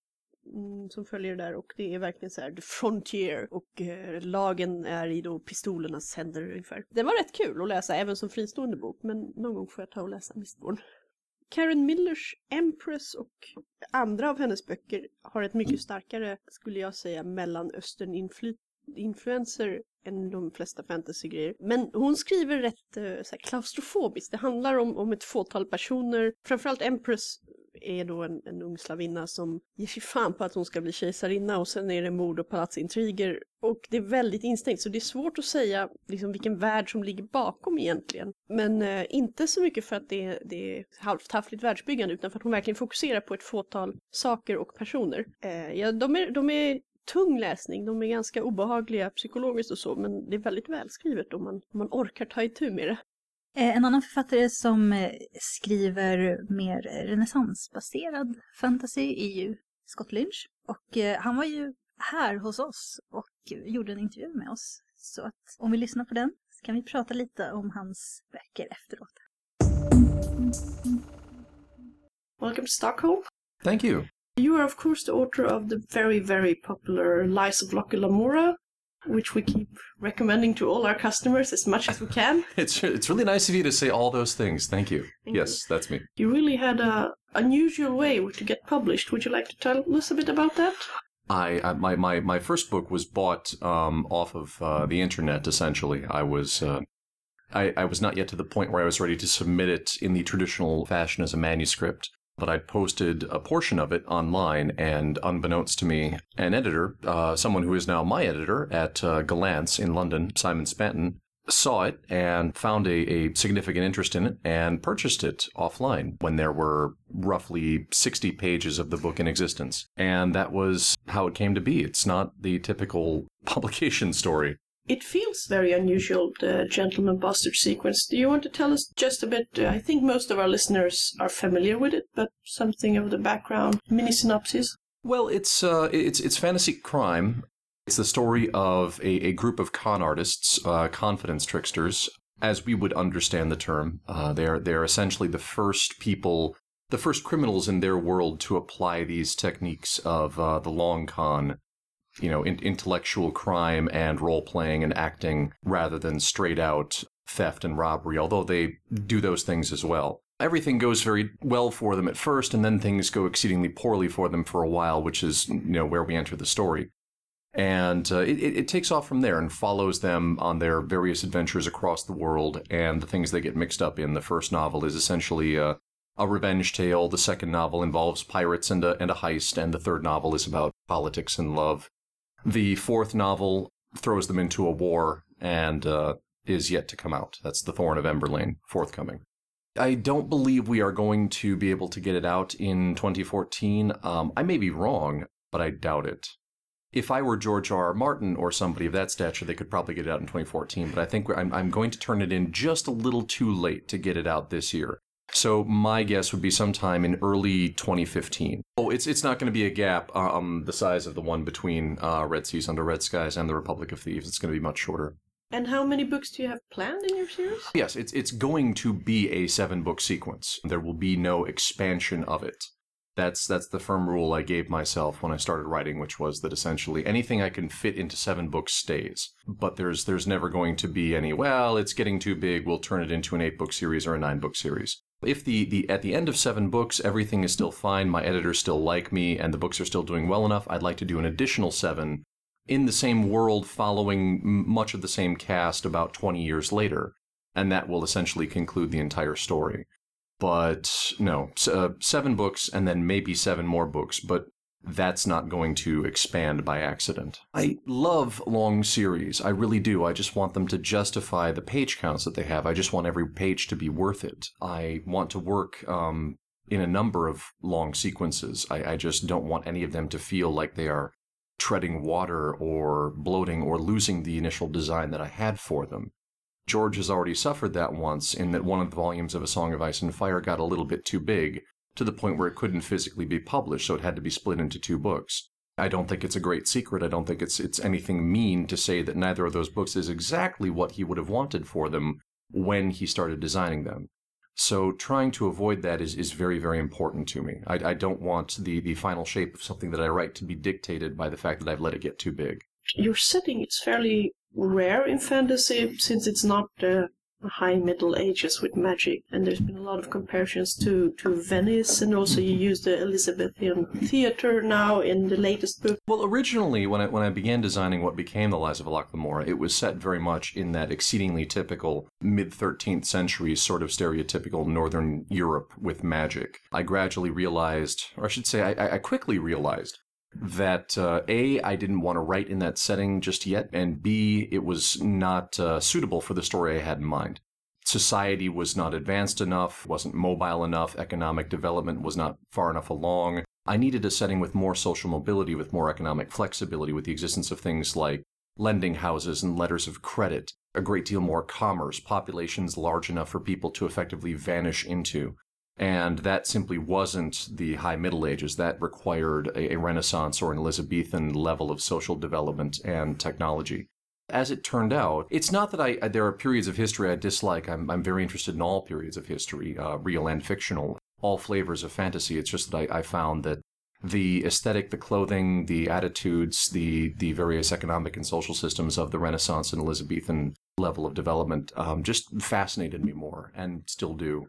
Mm, som följer där och det är verkligen så här the frontier och eh, lagen är i då pistolernas händer ungefär. Den var rätt kul att läsa även som fristående bok men någon gång får jag ta och läsa Mistborn. Karen Millers Empress och andra av hennes böcker har ett mycket starkare, skulle jag säga, mellanöstern-influenser än de flesta fantasygrejer. Men hon skriver rätt eh, så här, klaustrofobiskt. Det handlar om, om ett fåtal personer. Framförallt Empress är då en, en ung slavinna som ger sig fan på att hon ska bli kejsarinna och sen är det mord och palatsintriger. Och det är väldigt instängt så det är svårt att säga liksom, vilken värld som ligger bakom egentligen. Men eh, inte så mycket för att det är, det är halvt taffligt världsbyggande utan för att hon verkligen fokuserar på ett fåtal saker och personer. Eh, ja, de, är, de är tung läsning, de är ganska obehagliga psykologiskt och så men det är väldigt välskrivet om man, om man orkar ta itu med det. Eh, En annan författare som eh, skriver mer renässansbaserad fantasy är ju Scott Lynch. Och eh, han var ju här hos oss och gjorde en intervju med oss. Så att om vi lyssnar på den så kan vi prata lite om hans böcker efteråt. Welcome to Stockholm. Thank you. You are of course the author of the very very popular Lies of Locke Lamora, which we keep recommending to all our customers as much as we can. It's it's really nice of you to say all those things. Thank you. Thank yes, that's me. You really had a unusual way to get published. Would you like to tell us a bit about that? I, I my, my my first book was bought um, off of uh, the internet. Essentially, I was. Uh, I, I was not yet to the point where I was ready to submit it in the traditional fashion as a manuscript, but I'd posted a portion of it online, and unbeknownst to me, an editor, uh, someone who is now my editor at uh, Galance in London, Simon Spanton, saw it and found a, a significant interest in it and purchased it offline when there were roughly 60 pages of the book in existence. And that was how it came to be. It's not the typical publication story. It feels very unusual, the Gentleman Bastard sequence. Do you want to tell us just a bit? Uh, I think most of our listeners are familiar with it, but something of the background, mini synopsis. Well, it's uh, it's it's fantasy crime. It's the story of a, a group of con artists, uh, confidence tricksters, as we would understand the term. Uh, they're they're essentially the first people, the first criminals in their world to apply these techniques of uh, the long con, you know, in, intellectual crime and role playing and acting, rather than straight out theft and robbery. Although they do those things as well everything goes very well for them at first, and then things go exceedingly poorly for them for a while, which is you know where we enter the story. And uh, it, it takes off from there and follows them on their various adventures across the world and the things they get mixed up in. The first novel is essentially a, a revenge tale. The second novel involves pirates and a, and a heist, and the third novel is about politics and love. The fourth novel throws them into a war and uh, is yet to come out. That's The Thorn of Emberlane, forthcoming. I don't believe we are going to be able to get it out in 2014. Um, I may be wrong, but I doubt it. If I were George R. R. Martin or somebody of that stature, they could probably get it out in 2014. But I think I'm, I'm going to turn it in just a little too late to get it out this year. So my guess would be sometime in early 2015. Oh, it's it's not going to be a gap um the size of the one between uh, Red Seas Under Red Skies and the Republic of Thieves. It's going to be much shorter. And how many books do you have planned in your series? Yes, it's it's going to be a seven book sequence. There will be no expansion of it. That's that's the firm rule I gave myself when I started writing, which was that essentially anything I can fit into seven books stays. But there's there's never going to be any well, it's getting too big, we'll turn it into an eight book series or a nine book series. If the, the at the end of seven books everything is still fine, my editors still like me, and the books are still doing well enough, I'd like to do an additional seven in the same world, following much of the same cast about 20 years later, and that will essentially conclude the entire story. But no, uh, seven books and then maybe seven more books, but that's not going to expand by accident. I love long series. I really do. I just want them to justify the page counts that they have. I just want every page to be worth it. I want to work um, in a number of long sequences. I, I just don't want any of them to feel like they are treading water or bloating or losing the initial design that I had for them. George has already suffered that once in that one of the volumes of A Song of Ice and Fire got a little bit too big to the point where it couldn't physically be published, so it had to be split into two books. I don't think it's a great secret. I don't think it's it's anything mean to say that neither of those books is exactly what he would have wanted for them when he started designing them. So trying to avoid that is, is very, very important to me. I, I don't want the, the final shape of something that I write to be dictated by the fact that I've let it get too big. Your setting is fairly rare in fantasy since it's not the high Middle Ages with magic, and there's been a lot of comparisons to, to Venice, and also you use the Elizabethan theater now in the latest book. Well, originally, when I, when I began designing what became the Lies of Locke it was set very much in that exceedingly typical mid 13th century sort of stereotypical Northern Europe with magic. I gradually realized, or I should say, I, I quickly realized that uh, a I didn't want to write in that setting just yet, and b it was not uh, suitable for the story I had in mind. Society was not advanced enough, wasn't mobile enough, economic development was not far enough along. I needed a setting with more social mobility, with more economic flexibility, with the existence of things like lending houses and letters of credit, a great deal more commerce, populations large enough for people to effectively vanish into. And that simply wasn't the High Middle Ages. That required a, a, Renaissance or an Elizabethan level of social development and technology. As it turned out, it's not that I, there are periods of history I dislike. I'm, I'm very interested in all periods of history, uh, real and fictional, all flavors of fantasy. It's just that I, I found that the aesthetic, the clothing, the attitudes, the the various economic and social systems of the Renaissance and Elizabethan level of development um, just fascinated me more, and still do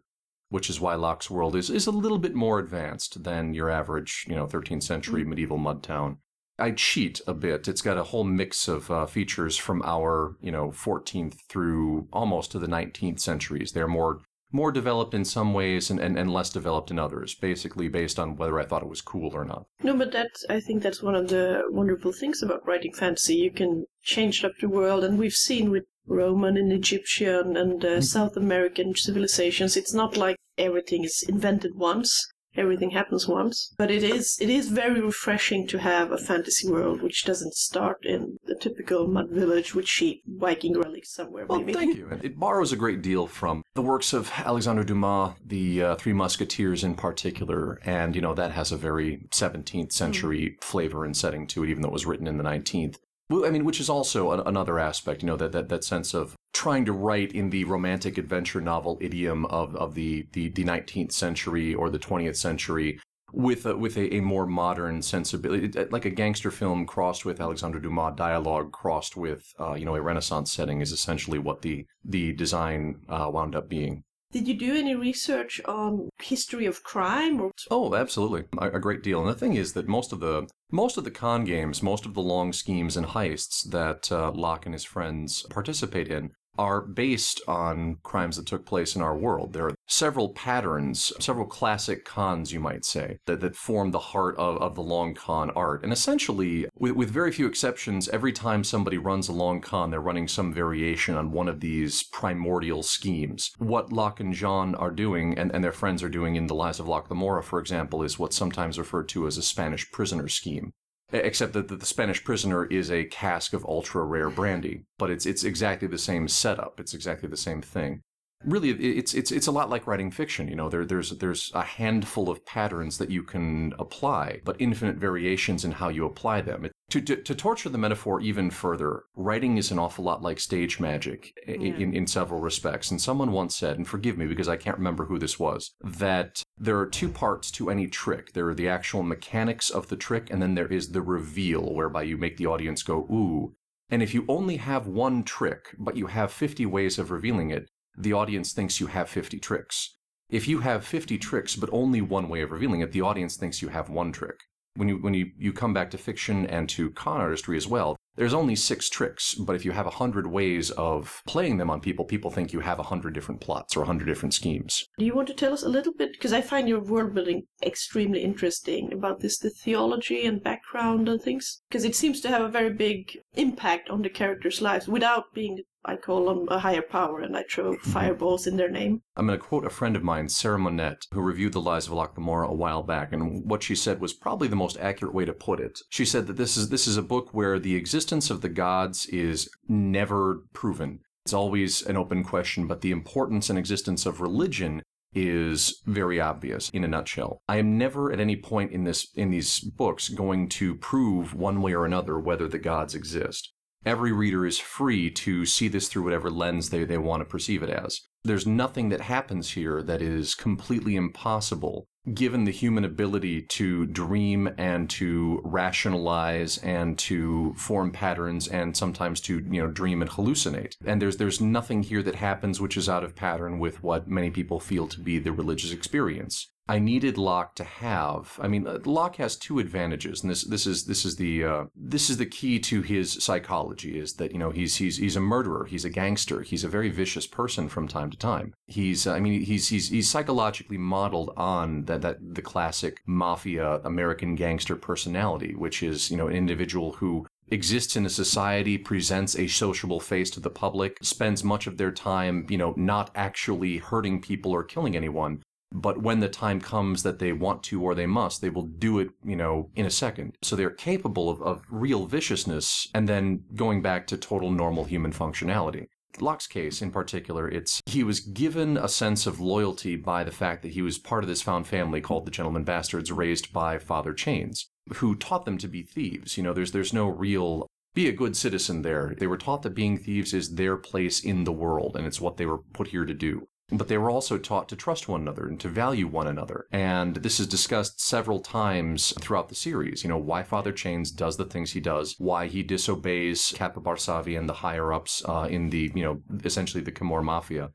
which is why Locke's world is, is a little bit more advanced than your average, you know, 13th century mm-hmm. medieval mud town. I cheat a bit. It's got a whole mix of uh, features from our, you know, 14th through almost to the 19th centuries. They're more more developed in some ways and, and, and less developed in others, basically based on whether I thought it was cool or not. No, but that I think that's one of the wonderful things about writing fantasy. You can change up the world, and we've seen with Roman and Egyptian and uh, mm-hmm. South American civilizations. It's not like everything is invented once. Everything happens once, but it is it is very refreshing to have a fantasy world which doesn't start in the typical mud village with sheep, Viking relics somewhere. Well, maybe. thank you. It borrows a great deal from the works of Alexandre Dumas, the uh, Three Musketeers in particular, and you know that has a very 17th century mm. flavor and setting to it, even though it was written in the 19th. I mean, which is also another aspect, you know, that, that, that sense of trying to write in the romantic adventure novel idiom of, of the, the, the 19th century or the 20th century with a, with a, a more modern sensibility, like a gangster film crossed with Alexandre Dumas dialogue crossed with, uh, you know, a Renaissance setting is essentially what the, the design uh, wound up being. Did you do any research on history of crime? Or... Oh, absolutely, a, a, great deal. And the thing is that most of the most of the con games, most of the long schemes and heists that uh, Locke and his friends participate in are based on crimes that took place in our world. There are several patterns, several classic cons, you might say, that, that form the heart of, of the long con art. And essentially, with, with very few exceptions, every time somebody runs a long con, they're running some variation on one of these primordial schemes. What Locke and Jean are doing, and, and their friends are doing in The Lies of Locke Lamora, for example, is what's sometimes referred to as a Spanish prisoner scheme except that the Spanish prisoner is a cask of ultra rare brandy, but it's it's exactly the same setup. It's exactly the same thing. Really, it's it's it's a lot like writing fiction. You know, there there's there's a handful of patterns that you can apply, but infinite variations in how you apply them. To, to, to torture the metaphor even further, writing is an awful lot like stage magic Yeah. in, in several respects. And someone once said, and forgive me because I can't remember who this was, that there are two parts to any trick. There are the actual mechanics of the trick, and then there is the reveal, whereby you make the audience go, ooh. And if you only have one trick, but you have 50 ways of revealing it, the audience thinks you have 50 tricks. If you have 50 tricks, but only one way of revealing it, the audience thinks you have one trick when you when you, you come back to fiction and to con artistry as well, there's only six tricks, but if you have a hundred ways of playing them on people, people think you have a hundred different plots or a hundred different schemes. Do you want to tell us a little bit? Because I find your world building extremely interesting about this, the theology and background and things. Because it seems to have a very big impact on the characters' lives without being, I call on a higher power and I throw mm-hmm. fireballs in their name. I'm going to quote a friend of mine, Sarah Monette, who reviewed The Lies of Alok Gamora a while back, and what she said was probably the most accurate way to put it. She said that this is this is a book where the existence of the gods is never proven. It's always an open question, but the importance and existence of religion is very obvious in a nutshell. I am never at any point in this in these books going to prove one way or another whether the gods exist. Every reader is free to see this through whatever lens they, they want to perceive it as. There's nothing that happens here that is completely impossible given the human ability to dream and to rationalize and to form patterns and sometimes to you know dream and hallucinate. And there's there's nothing here that happens which is out of pattern with what many people feel to be the religious experience I needed Locke to have. I mean, uh, Locke has two advantages, and this this is this is the uh, this is the key to his psychology. Is that you know he's he's he's a murderer, he's a gangster, he's a very vicious person from time to time. He's I mean he's he's he's psychologically modeled on that that the classic mafia American gangster personality, which is you know an individual who exists in a society, presents a sociable face to the public, spends much of their time, you know, not actually hurting people or killing anyone, but when the time comes that they want to or they must, they will do it, you know, in a second. So they're capable of, of real viciousness and then going back to total normal human functionality. Locke's case in particular, it's he was given a sense of loyalty by the fact that he was part of this found family called the Gentleman Bastards, raised by Father Chains, who taught them to be thieves. You know, there's there's no real be a good citizen there. They were taught that being thieves is their place in the world, and it's what they were put here to do. But they were also taught to trust one another and to value one another. And this is discussed several times throughout the series. You know, why Father Chains does the things he does, why he disobeys Kappa Barsavi and the higher ups uh, in the, you know, essentially the Kimor Mafia.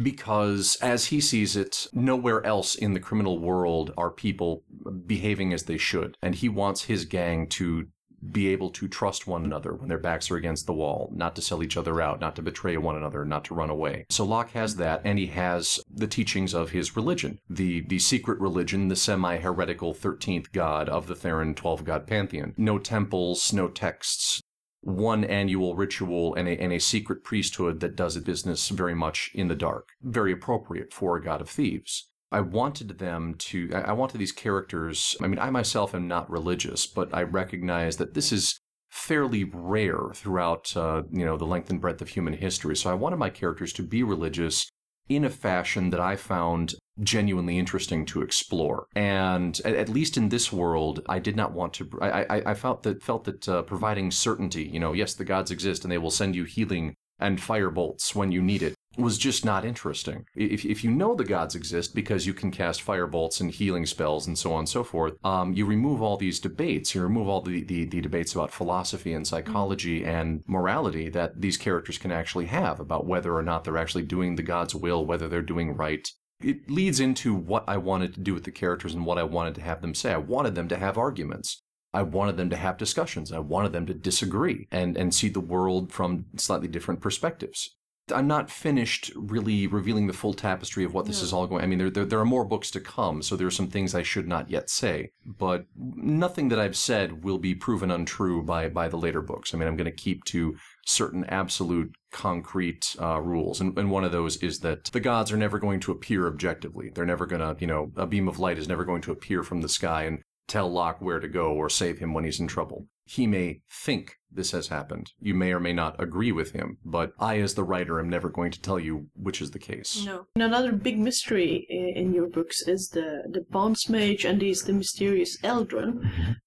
Because as he sees it, nowhere else in the criminal world are people behaving as they should. And he wants his gang to be able to trust one another when their backs are against the wall, not to sell each other out, not to betray one another, not to run away. So Locke has that, and he has the teachings of his religion, the the secret religion, the semi-heretical thirteenth god of the Theron twelve god pantheon. No temples, no texts. One annual ritual and a, and a secret priesthood that does its business very much in the dark. Very appropriate for a god of thieves. I wanted them to, I wanted these characters. I mean, I myself am not religious, but I recognize that this is fairly rare throughout, uh, you know, the length and breadth of human history. So I wanted my characters to be religious in a fashion that I found genuinely interesting to explore. And at, at least in this world, I did not want to. I, I, I felt that felt that uh, providing certainty, you know, yes, the gods exist and they will send you healing and fire bolts when you need it was just not interesting. If, if you know the gods exist because you can cast fire bolts and healing spells and so on and so forth, um, you remove all these debates. You remove all the, the, the debates about philosophy and psychology and morality that these characters can actually have about whether or not they're actually doing the god's will, whether they're doing right. It leads into what I wanted to do with the characters and what I wanted to have them say. I wanted them to have arguments. I wanted them to have discussions. I wanted them to disagree and, and see the world from slightly different perspectives. I'm not finished really revealing the full tapestry of what this is all going. I mean, there, there there are more books to come, so there are some things I should not yet say. But nothing that I've said will be proven untrue by by the later books. I mean, I'm going to keep to certain absolute concrete uh, rules, and, and one of those is that the gods are never going to appear objectively. They're never going to, you know, a beam of light is never going to appear from the sky and tell Locke where to go or save him when he's in trouble. He may think this has happened. You may or may not agree with him, but I, as the writer, am never going to tell you which is the case. No. And another big mystery in your books is the the bonds mage and these the mysterious Eldron,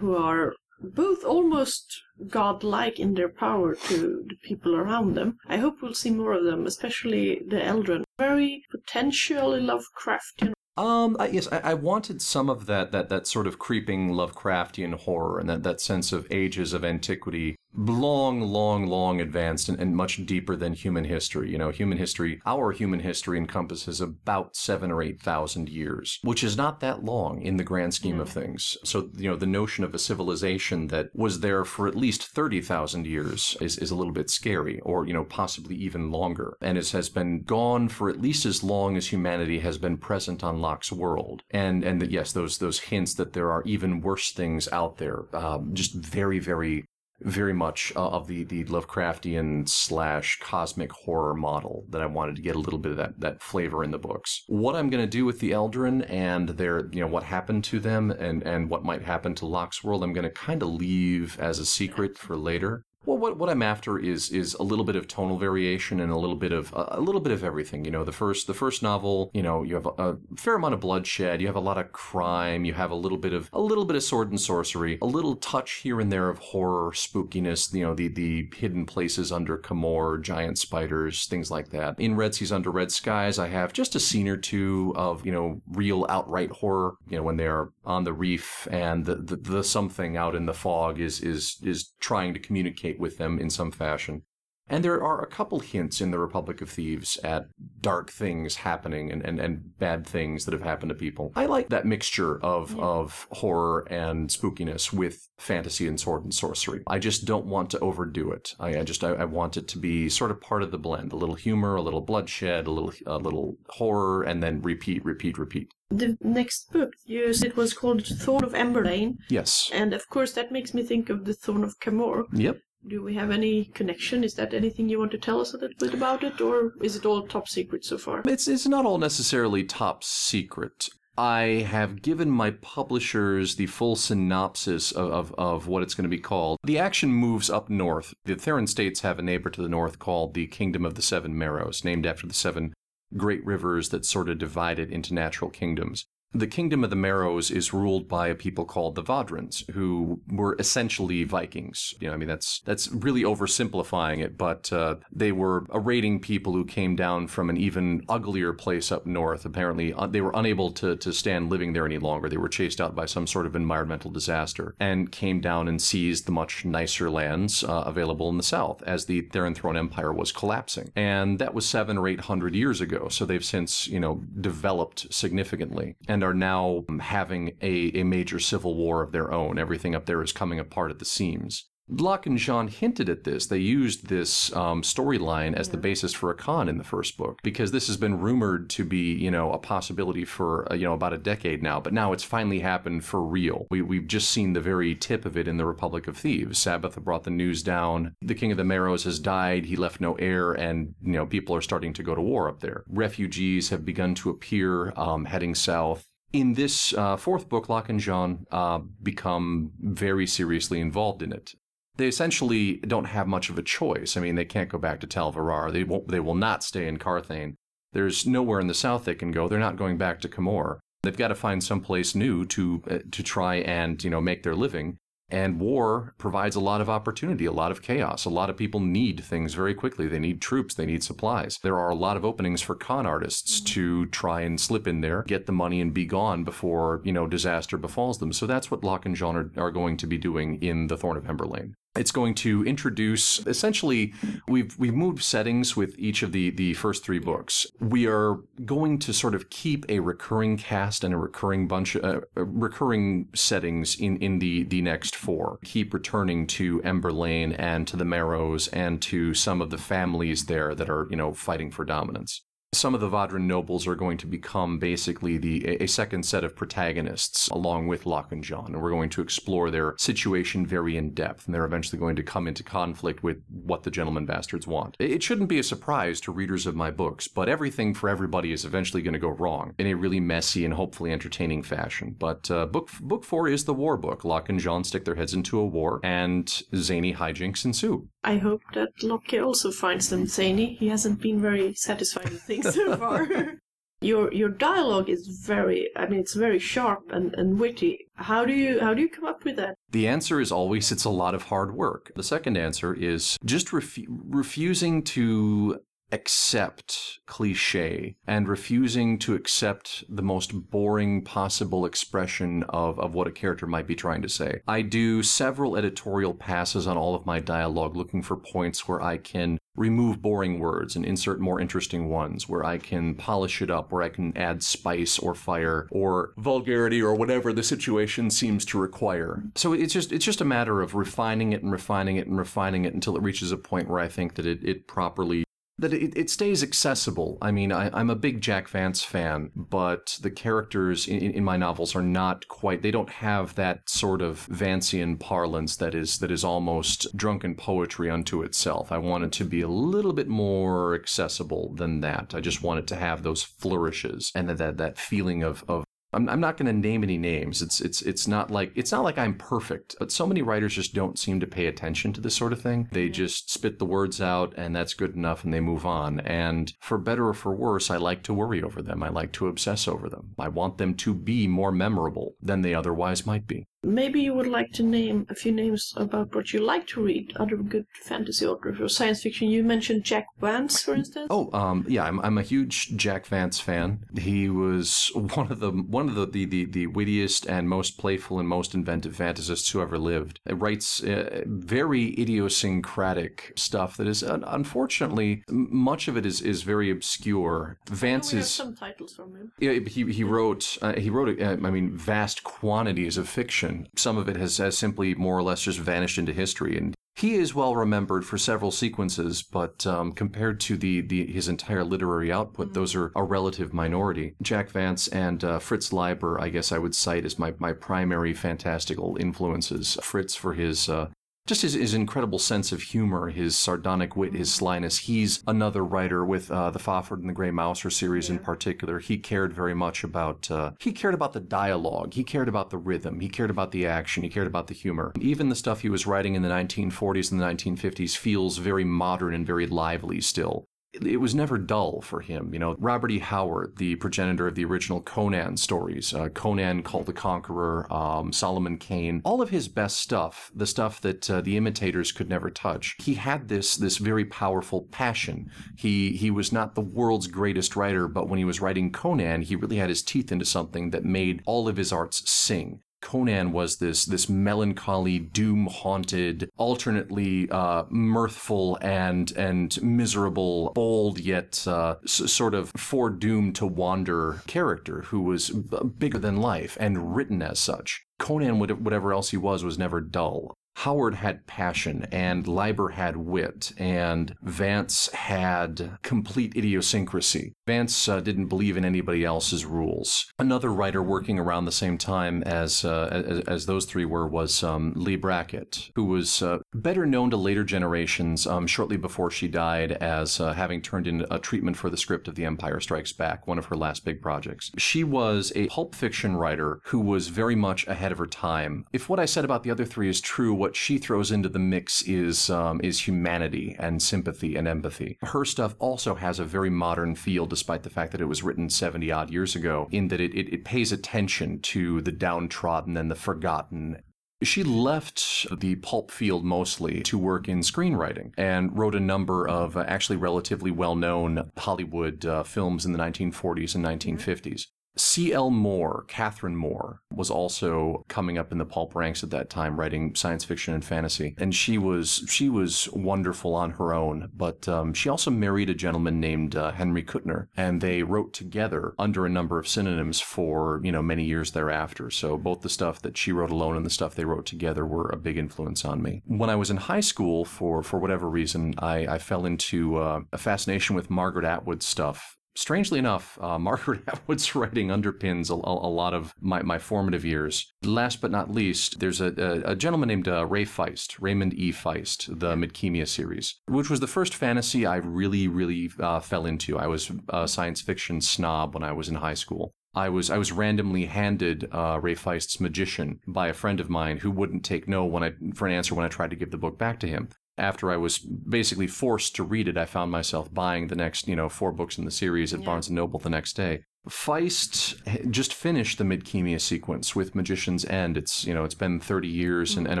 who are both almost godlike in their power to the people around them. I hope we'll see more of them, especially the Eldren. Very potentially Lovecraftian. Um, I, yes, I, I wanted some of that, that, that sort of creeping Lovecraftian horror and that, that sense of ages of antiquity long, long, long advanced and, and, much deeper than human history. You know, human history, our human history encompasses about seven or eight thousand years, which is not that long in the grand scheme mm. of things. So, you know, the notion of a civilization that was there for at least 30,000 years is, is a little bit scary, or, you know, possibly even longer, and is, has been gone for at least as long as humanity has been present on Locke's world. And, and that, yes, those, those hints that there are even worse things out there, um, just very, very very much uh, of the the Lovecraftian slash cosmic horror model that I wanted to get a little bit of that that flavor in the books. What I'm going to do with the Eldrin and their you know what happened to them and and what might happen to Locke's world, I'm going to kind of leave as a secret for later. Well, what, what I'm after is is a little bit of tonal variation and a little bit of a little bit of everything. You know, the first the first novel, you know, you have a, a, fair amount of bloodshed, you have a lot of crime, you have a little bit of a little bit of sword and sorcery, a little touch here and there of horror, spookiness. You know, the the hidden places under Camorr, giant spiders, things like that. In Red Seas Under Red Skies, I have just a scene or two of you know real outright horror. You know, when they are on the reef and the the, the something out in the fog is is is trying to communicate communicate with them in some fashion. And there are a couple hints in the Republic of Thieves at dark things happening and, and, and bad things that have happened to people. I like that mixture of, yeah. of horror and spookiness with fantasy and sword and sorcery. I just don't want to overdo it. I, I just I, I, want it to be sort of part of the blend. A little humor, a little bloodshed, a little a little horror, and then repeat, repeat, repeat. The next book you said was called Thorn of Emberlane. Yes. And of course that makes me think of the Thorn of Camorr. Yep do we have any connection? Is that anything you want to tell us a little bit about it, or is it all top secret so far? It's it's not all necessarily top secret. I have given my publishers the full synopsis of, of, of, what it's going to be called. The action moves up north. The Theron states have a neighbor to the north called the Kingdom of the Seven Marrows, named after the seven great rivers that sort of divide it into natural kingdoms. The kingdom of the Marrows is ruled by a people called the Vadrans, who were essentially Vikings. You know, I mean, that's that's really oversimplifying it, but uh, they were a raiding people who came down from an even uglier place up north. Apparently, uh, they were unable to to stand living there any longer. They were chased out by some sort of environmental disaster and came down and seized the much nicer lands uh, available in the south as the Theron Throne Empire was collapsing. And that was seven or eight hundred years ago. So they've since, you know, developed significantly. And and are now having a, a major civil war of their own. Everything up there is coming apart at the seams. Locke and Jean hinted at this. They used this um, storyline as the basis for a con in the first book because this has been rumored to be, you know, a possibility for uh, you know about a decade now. But now it's finally happened for real. We we've just seen the very tip of it in the Republic of Thieves. Sabbath brought the news down. The King of the Marrows has died. He left no heir, and you know people are starting to go to war up there. Refugees have begun to appear, um, heading south in this uh, fourth book, Locke and Jean uh, become very seriously involved in it. They essentially don't have much of a choice. I mean, they can't go back to Tal Varar. They won't. They will not stay in Carthane. There's nowhere in the south they can go. They're not going back to Camorr. They've got to find some place new to uh, to try and you know make their living. And war provides a lot of opportunity, a lot of chaos. A lot of people need things very quickly. They need troops, they need supplies. There are a lot of openings for con artists mm-hmm. to try and slip in there, get the money, and be gone before, you know, disaster befalls them. So that's what Locke and Jean are, are going to be doing in The Thorn of Emberlane. It's going to introduce essentially we've we've moved settings with each of the the first three books. We are going to sort of keep a recurring cast and a recurring bunch uh, recurring settings in in the the next four. Keep returning to Ember Lane and to the Marrows and to some of the families there that are, you know, fighting for dominance some of the Vadran nobles are going to become basically the a second set of protagonists along with Locke and and we're going to explore their situation very in depth, and they're eventually going to come into conflict with what the gentleman bastards want. It shouldn't be a surprise to readers of my books, but everything for everybody is eventually going to go wrong in a really messy and hopefully entertaining fashion. But uh, book book four is the war book. Locke and Jean stick their heads into a war, and zany hijinks ensue. I hope that Locke also finds them zany. He hasn't been very satisfied with things so far. your your dialogue is very I mean it's very sharp and, and witty. How do you how do you come up with that? The answer is always it's a lot of hard work. The second answer is just refu- refusing to accept cliche and refusing to accept the most boring possible expression of, of what a character might be trying to say. I do several editorial passes on all of my dialogue looking for points where I can remove boring words and insert more interesting ones, where I can polish it up, where I can add spice or fire or vulgarity or whatever the situation seems to require. So it's just it's just a matter of refining it and refining it and refining it until it reaches a point where I think that it, it properly that it, it stays accessible. I mean, I, am a big Jack Vance fan, but the characters in, in, my novels are not quite. They don't have that sort of Vancian parlance that is that is almost drunken poetry unto itself. I want it to be a little bit more accessible than that. I just want it to have those flourishes and that that, that feeling of of I'm, I'm not going to name any names. It's it's it's not like it's not like I'm perfect, but so many writers just don't seem to pay attention to this sort of thing. They just spit the words out and that's good enough and they move on. And for better or for worse, I like to worry over them. I like to obsess over them. I want them to be more memorable than they otherwise might be. Maybe you would like to name a few names about what you like to read, other good fantasy authors or science fiction. You mentioned Jack Vance, for instance. Oh, um, yeah, I'm, I'm a huge Jack Vance fan. He was one of the one of the, the, the, the wittiest and most playful and most inventive fantasists who ever lived. He writes uh, very idiosyncratic stuff that is, uh, unfortunately, much of it is, is very obscure. Vance is some titles from him. Yeah, he he wrote uh, he wrote uh, I mean vast quantities of fiction some of it has, has simply more or less just vanished into history. And he is well remembered for several sequences, but um, compared to the, the his entire literary output, mm-hmm. those are a relative minority. Jack Vance and uh, Fritz Leiber, I guess I would cite as my, my primary fantastical influences. Fritz for his uh, just his, his incredible sense of humor, his sardonic wit, his slyness. He's another writer with uh, the Fafhrd and the Grey Mouser series yeah. in particular. He cared very much about uh, he cared about the dialogue, he cared about the rhythm, he cared about the action, he cared about the humor. Even the stuff he was writing in the 1940s and the 1950s feels very modern and very lively still it was never dull for him. You know, Robert E. Howard, the progenitor of the original Conan stories, uh, Conan Called the Conqueror, um, Solomon Kane, all of his best stuff, the stuff that uh, the imitators could never touch. He had this this very powerful passion. He he was not the world's greatest writer, but when he was writing Conan, he really had his teeth into something that made all of his arts sing. Conan was this this melancholy, doom haunted, alternately uh, mirthful and and miserable, bold yet uh, s- sort of foredoomed to wander character who was b- bigger than life and written as such. Conan, whatever else he was, was never dull. Howard had passion and Leiber had wit and Vance had complete idiosyncrasy. Vance uh, didn't believe in anybody else's rules. Another writer working around the same time as uh, as, as, those three were was um, Leigh Brackett, who was uh, better known to later generations um, shortly before she died as uh, having turned in a treatment for the script of The Empire Strikes Back, one of her last big projects. She was a pulp fiction writer who was very much ahead of her time. If what I said about the other three is true, what she throws into the mix is um, is humanity and sympathy and empathy. Her stuff also has a very modern feel, despite the fact that it was written 70 odd years ago, in that it, it, it pays attention to the downtrodden and the forgotten she left the pulp field mostly to work in screenwriting and wrote a number of uh, actually relatively well known Hollywood uh, films in the 1940s and 1950s. C.L. Moore, Catherine Moore, was also coming up in the pulp ranks at that time, writing science fiction and fantasy, and she was she was wonderful on her own. But um, she also married a gentleman named uh, Henry Kuttner, and they wrote together under a number of synonyms for you know many years thereafter. So both the stuff that she wrote alone and the stuff they wrote together were a big influence on me. When I was in high school, for for whatever reason, I, I fell into uh, a fascination with Margaret Atwood's stuff strangely enough, uh, Margaret Atwood's writing underpins a, a, lot of my, my, formative years. Last but not least, there's a, a, a gentleman named uh, Ray Feist, Raymond E. Feist, the Midkemia series, which was the first fantasy I really, really uh, fell into. I was a science fiction snob when I was in high school. I was I was randomly handed uh, Ray Feist's Magician by a friend of mine who wouldn't take no when I for an answer when I tried to give the book back to him after I was basically forced to read it, I found myself buying the next, you know, four books in the series at yeah. Barnes and Noble the next day. Feist just finished the Midkemia sequence with Magician's End. It's you know it's been 30 years and, mm. and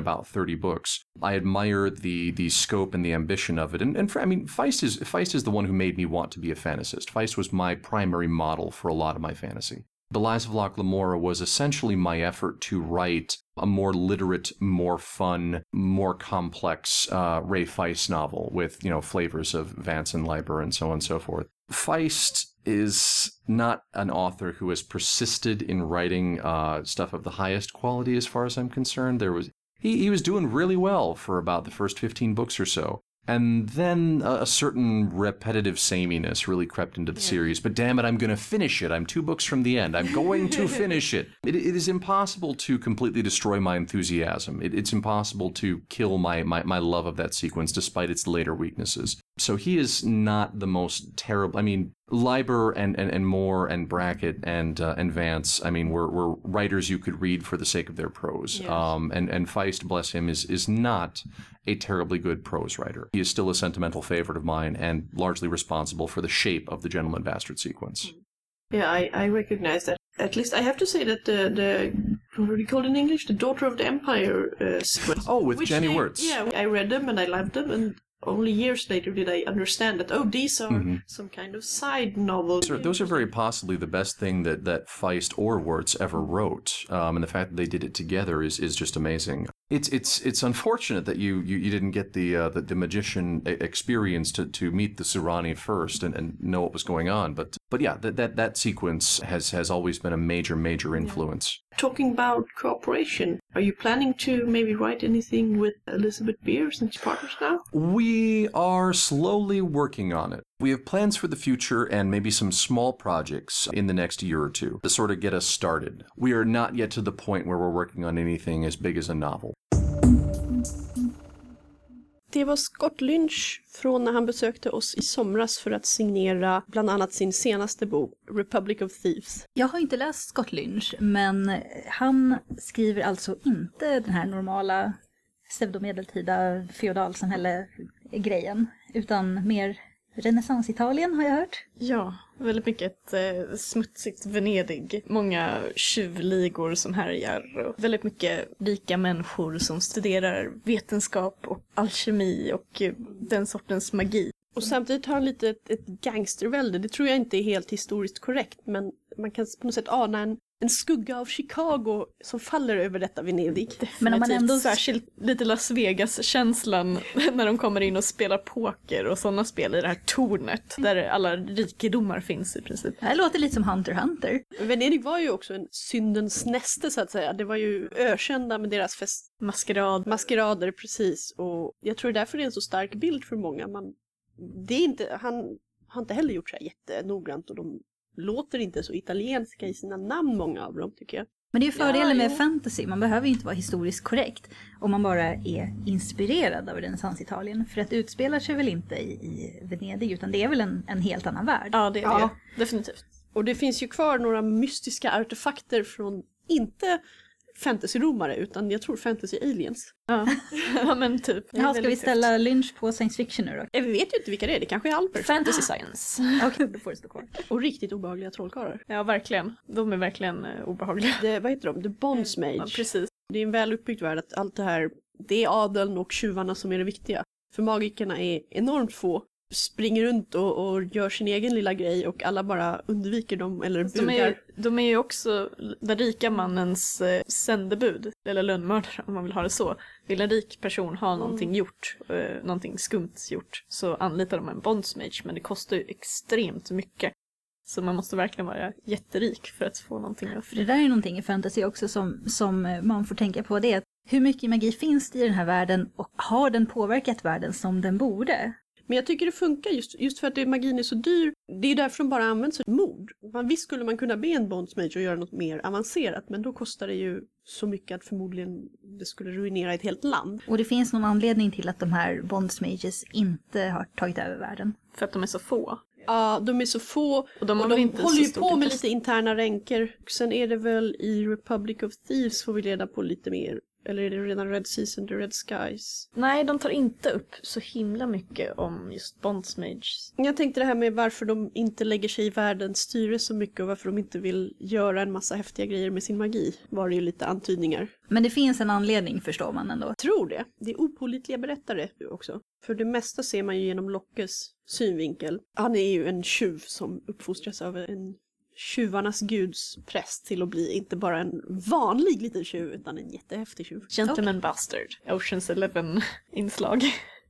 about 30 books. I admire the the scope and the ambition of it. And, and for, I mean Feist is Feist is the one who made me want to be a fantasist. Feist was my primary model for a lot of my fantasy. The Lies of Locke Lamora was essentially my effort to write a more literate, more fun, more complex uh, Ray Feist novel with, you know, flavors of Vance and Leiber and so on and so forth. Feist is not an author who has persisted in writing uh, stuff of the highest quality as far as I'm concerned. There was he, he was doing really well for about the first 15 books or so. And then a, a certain repetitive sameness really crept into the series. But damn it, I'm going to finish it. I'm two books from the end. I'm going to finish it. it. It is impossible to completely destroy my enthusiasm. It, it's impossible to kill my, my, my love of that sequence despite its later weaknesses. So he is not the most terrible. I mean, Leiber and, and, and Moore and Brackett and uh, and Vance. I mean, were, were writers you could read for the sake of their prose. Yes. Um, and and Feist, bless him, is is not a terribly good prose writer. He is still a sentimental favorite of mine and largely responsible for the shape of the Gentleman Bastard sequence. Yeah, I, I recognize that. At least I have to say that the, the what do you call it in English? The Daughter of the Empire uh, sequence. Oh, with Jenny Wirtz. Yeah, I read them and I loved them, and only years later did I understand that, oh, these are Mhm. some kind of side novels. Those are, those are very possibly the best thing that, that Feist or Wirtz ever wrote, um, and the fact that they did it together is, is just amazing. It's it's it's unfortunate that you, you, you didn't get the, uh, the the magician experience to, to meet the Surani first and, and know what was going on, but but yeah, that, that that sequence has has always been a major major influence. Talking about cooperation, are you planning to maybe write anything with Elizabeth Beer since you're partners now? We are slowly working on it. We have plans for the future and maybe some small projects in the next year or two to sort of get us started. We are not yet to the point where we're working on anything as big as a novel. Det var Scott Lynch från när han besökte oss i somras för att signera bland annat sin senaste bok Republic of Thieves. Jag har inte läst Scott Lynch, men han skriver alltså inte den här normala pseudomedeltida feodalsamhälle-grejen, utan mer renässans-Italien har jag hört. Ja, väldigt mycket ett eh, smutsigt Venedig. Många tjuvligor som härjar och väldigt mycket rika människor som studerar vetenskap och alkemi och eh, den sortens magi. Och samtidigt har han lite ett, ett gangstervälde. Det tror jag inte är helt historiskt korrekt, men man kan på något sätt ana en, en skugga av Chicago som faller över detta Venedig. Men om man ändå- Särskilt lite Las Vegas-känslan när de kommer in och spelar poker och sådana spel i det här tornet där alla rikedomar finns i princip. Det här låter lite som Hunter Hunter. Venedig var ju också en syndens näste så att säga. Det var ju ökända med deras fest Maskerad. maskerader precis. Och jag tror därför det är en så stark bild för många. Man, det är inte, han har inte heller gjort så här jättenoggrant och de låter inte så italienska i sina namn många av dem tycker jag. Men det är ju fördelen Ja, med jo. fantasy, man behöver ju inte vara historiskt korrekt om man bara är inspirerad av renässans-Italien. För att utspelar sig väl inte i, i Venedig, utan det är väl en, en helt annan värld. Ja, det är Ja. det. Definitivt. Och det finns ju kvar några mystiska artefakter från, inte fantasy-romare utan jag tror fantasy-aliens. Ja, ja men typ. Jaha, ska vi ställa Lynch på science fiction nu då? Eh, Vi vet ju inte vilka det är, det kanske är alper. Fantasy science. Okej, då får det stå kvar. Och riktigt obehagliga trollkarlar. Ja, verkligen. De är verkligen eh, obehagliga. Det, vad heter de? The Bondsmage. Ja, precis. Det är en väl uppbyggd värld att allt det här, det är adeln och tjuvarna som är det viktiga. För magikerna är enormt få, springer runt och, och gör sin egen lilla grej och alla bara undviker dem eller De är, bugar. ju, de är ju också den rika mannens eh, sändebud, eller lönnmördare om man vill ha det så. Vill en rik person ha någonting gjort, eh, någonting skumt gjort, så anlitar de en bondsmage, men det kostar ju extremt mycket. Så man måste verkligen vara jätterik för att få någonting att För det där är någonting i fantasy också som, som eh, man får tänka på. Det är att hur mycket magi finns det i den här världen och har den påverkat världen som den borde? Men jag tycker det funkar just, just för att det, magin är så dyr. Det är därför de bara använder sig av mord. Man, visst skulle man kunna be en bondsmage och göra något mer avancerat men då kostar det ju så mycket att förmodligen det skulle ruinera ett helt land. Och det finns någon anledning till att de här bondsmages inte har tagit över världen. för att de är så få. Ja, de är så få Och de och de inte håller ju på med lite interna ränker. Sen är det väl i Republic of Thieves får vi reda på lite mer Eller är det redan Red Seas and the Red Skies? Nej, de tar inte upp så himla mycket om just Bondsmages. Jag tänkte det här med varför de inte lägger sig i världens styre så mycket och varför de inte vill göra en massa häftiga grejer med sin magi. Var det ju lite antydningar. Men det finns en anledning förstår man ändå. tror det. Det är opålitliga berättare också. För det mesta ser man ju genom Lockes synvinkel. Han är ju en tjuv som uppfostras av en tjuvarnas guds präst till att bli inte bara en vanlig liten tjuv utan en jättehäftig tjuv. Gentleman Bastard. Oceans Eleven-inslag.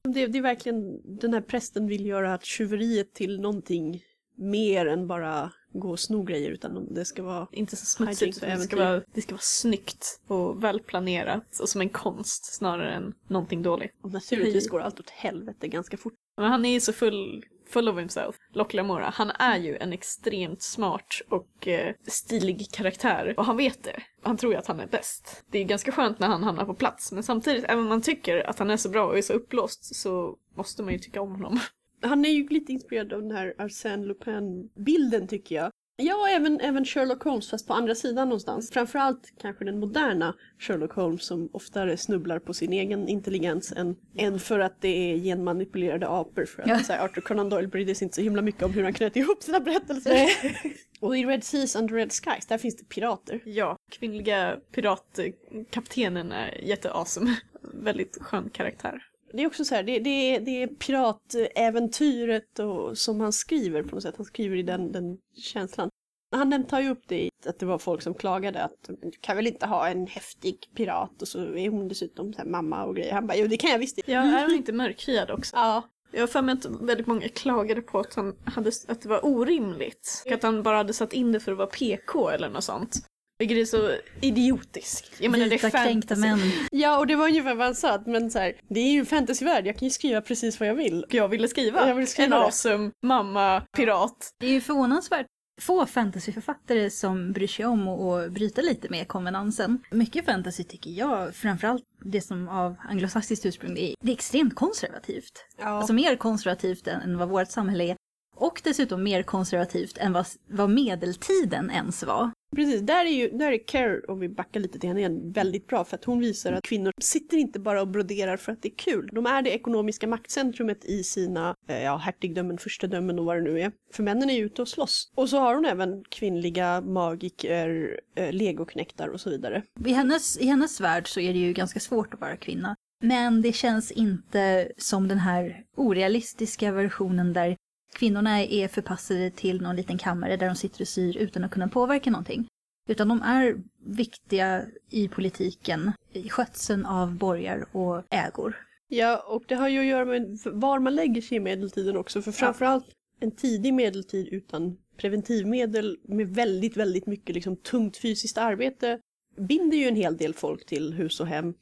Det, det är verkligen, den här prästen vill göra att tjuveriet till någonting mer än bara gå och sno grejer utan det ska vara Inte så smutsigt, utan det ska, vara, det ska vara snyggt och välplanerat och som en konst snarare än någonting dåligt. och naturligtvis går allt åt helvete ganska fort. Men han är ju så full, full of himself, Locke Lamora. Han är ju en extremt smart och eh, stilig karaktär och han vet det. Han tror ju att han är bäst. Det är ganska skönt när han hamnar på plats men samtidigt, även om man tycker att han är så bra och är så uppblåst så måste man ju tycka om honom. Han är ju lite inspirerad av den här Arsène Lupin-bilden tycker jag. Ja, även, även Sherlock Holmes fast på andra sidan någonstans. Framförallt kanske den moderna Sherlock Holmes som oftare snubblar på sin egen intelligens än, än för att det är genmanipulerade apor. För att Ja. så här, Arthur Conan Doyle brydde sig inte så himla mycket om hur han knöt ihop sina berättelser. och i Red Seas and Red Skies, där finst det pirater. Ja, kvinnliga piratkaptenen är jätteawesome. Väldigt skön karaktär. Det är också så här, det, det, det är piratäventyret och, som han skriver på något sätt. Han skriver i den, den känslan. Han tar ju upp det i att det var folk som klagade att du kan väl inte ha en häftig pirat och så är hon dessutom så mamma och grejer. Han bara, jo det kan jag visst. Ja, är han inte mörkhyad också? Ja, Jag har för mig att väldigt många klagade på att, han hade, att det var orimligt. Och att han bara hade satt in det för att vara PK eller något sånt. Vilket är så idiotiskt. Jag menar, det Vita är kränkta män. ja och det var ungefär vad han sa, att, men så här, det är ju en fantasyvärld, jag kan ju skriva precis vad jag vill. Jag ville skriva. Jag ville skriva en det. awesome mamma, pirat. Det är ju förvånansvärt få fantasyförfattare som bryr sig om att bryta lite med konvenansen. Mycket fantasy tycker jag, framförallt det som av anglosaxiskt ursprung, det är, det är extremt konservativt. Ja. Alltså mer konservativt än, än vad vårt samhälle är. Och dessutom mer konservativt än vad, vad medeltiden ens var. Precis, där är ju där är Care, om vi backar lite till henne igen, väldigt bra för att hon visar att kvinnor sitter inte bara och broderar för att det är kul. De är det ekonomiska maktcentrumet i sina eh, ja, hertigdömen, furstedömen och vad det nu är. För männen är ju ute och slåss. Och så har hon även kvinnliga magiker, eh, legoknektar och så vidare. I hennes, I hennes värld så är det ju ganska svårt att vara kvinna. Men det känns inte som den här orealistiska versionen där kvinnorna är förpassade till någon liten kammare där de sitter och syr utan att kunna påverka någonting. Utan de är viktiga i politiken, i skötseln av borgar och ägor. Ja, och det har ju att göra med var man lägger sig i medeltiden också. För framförallt en tidig medeltid utan preventivmedel med väldigt, väldigt mycket liksom tungt fysiskt arbete binder ju en hel del folk till hus och hem.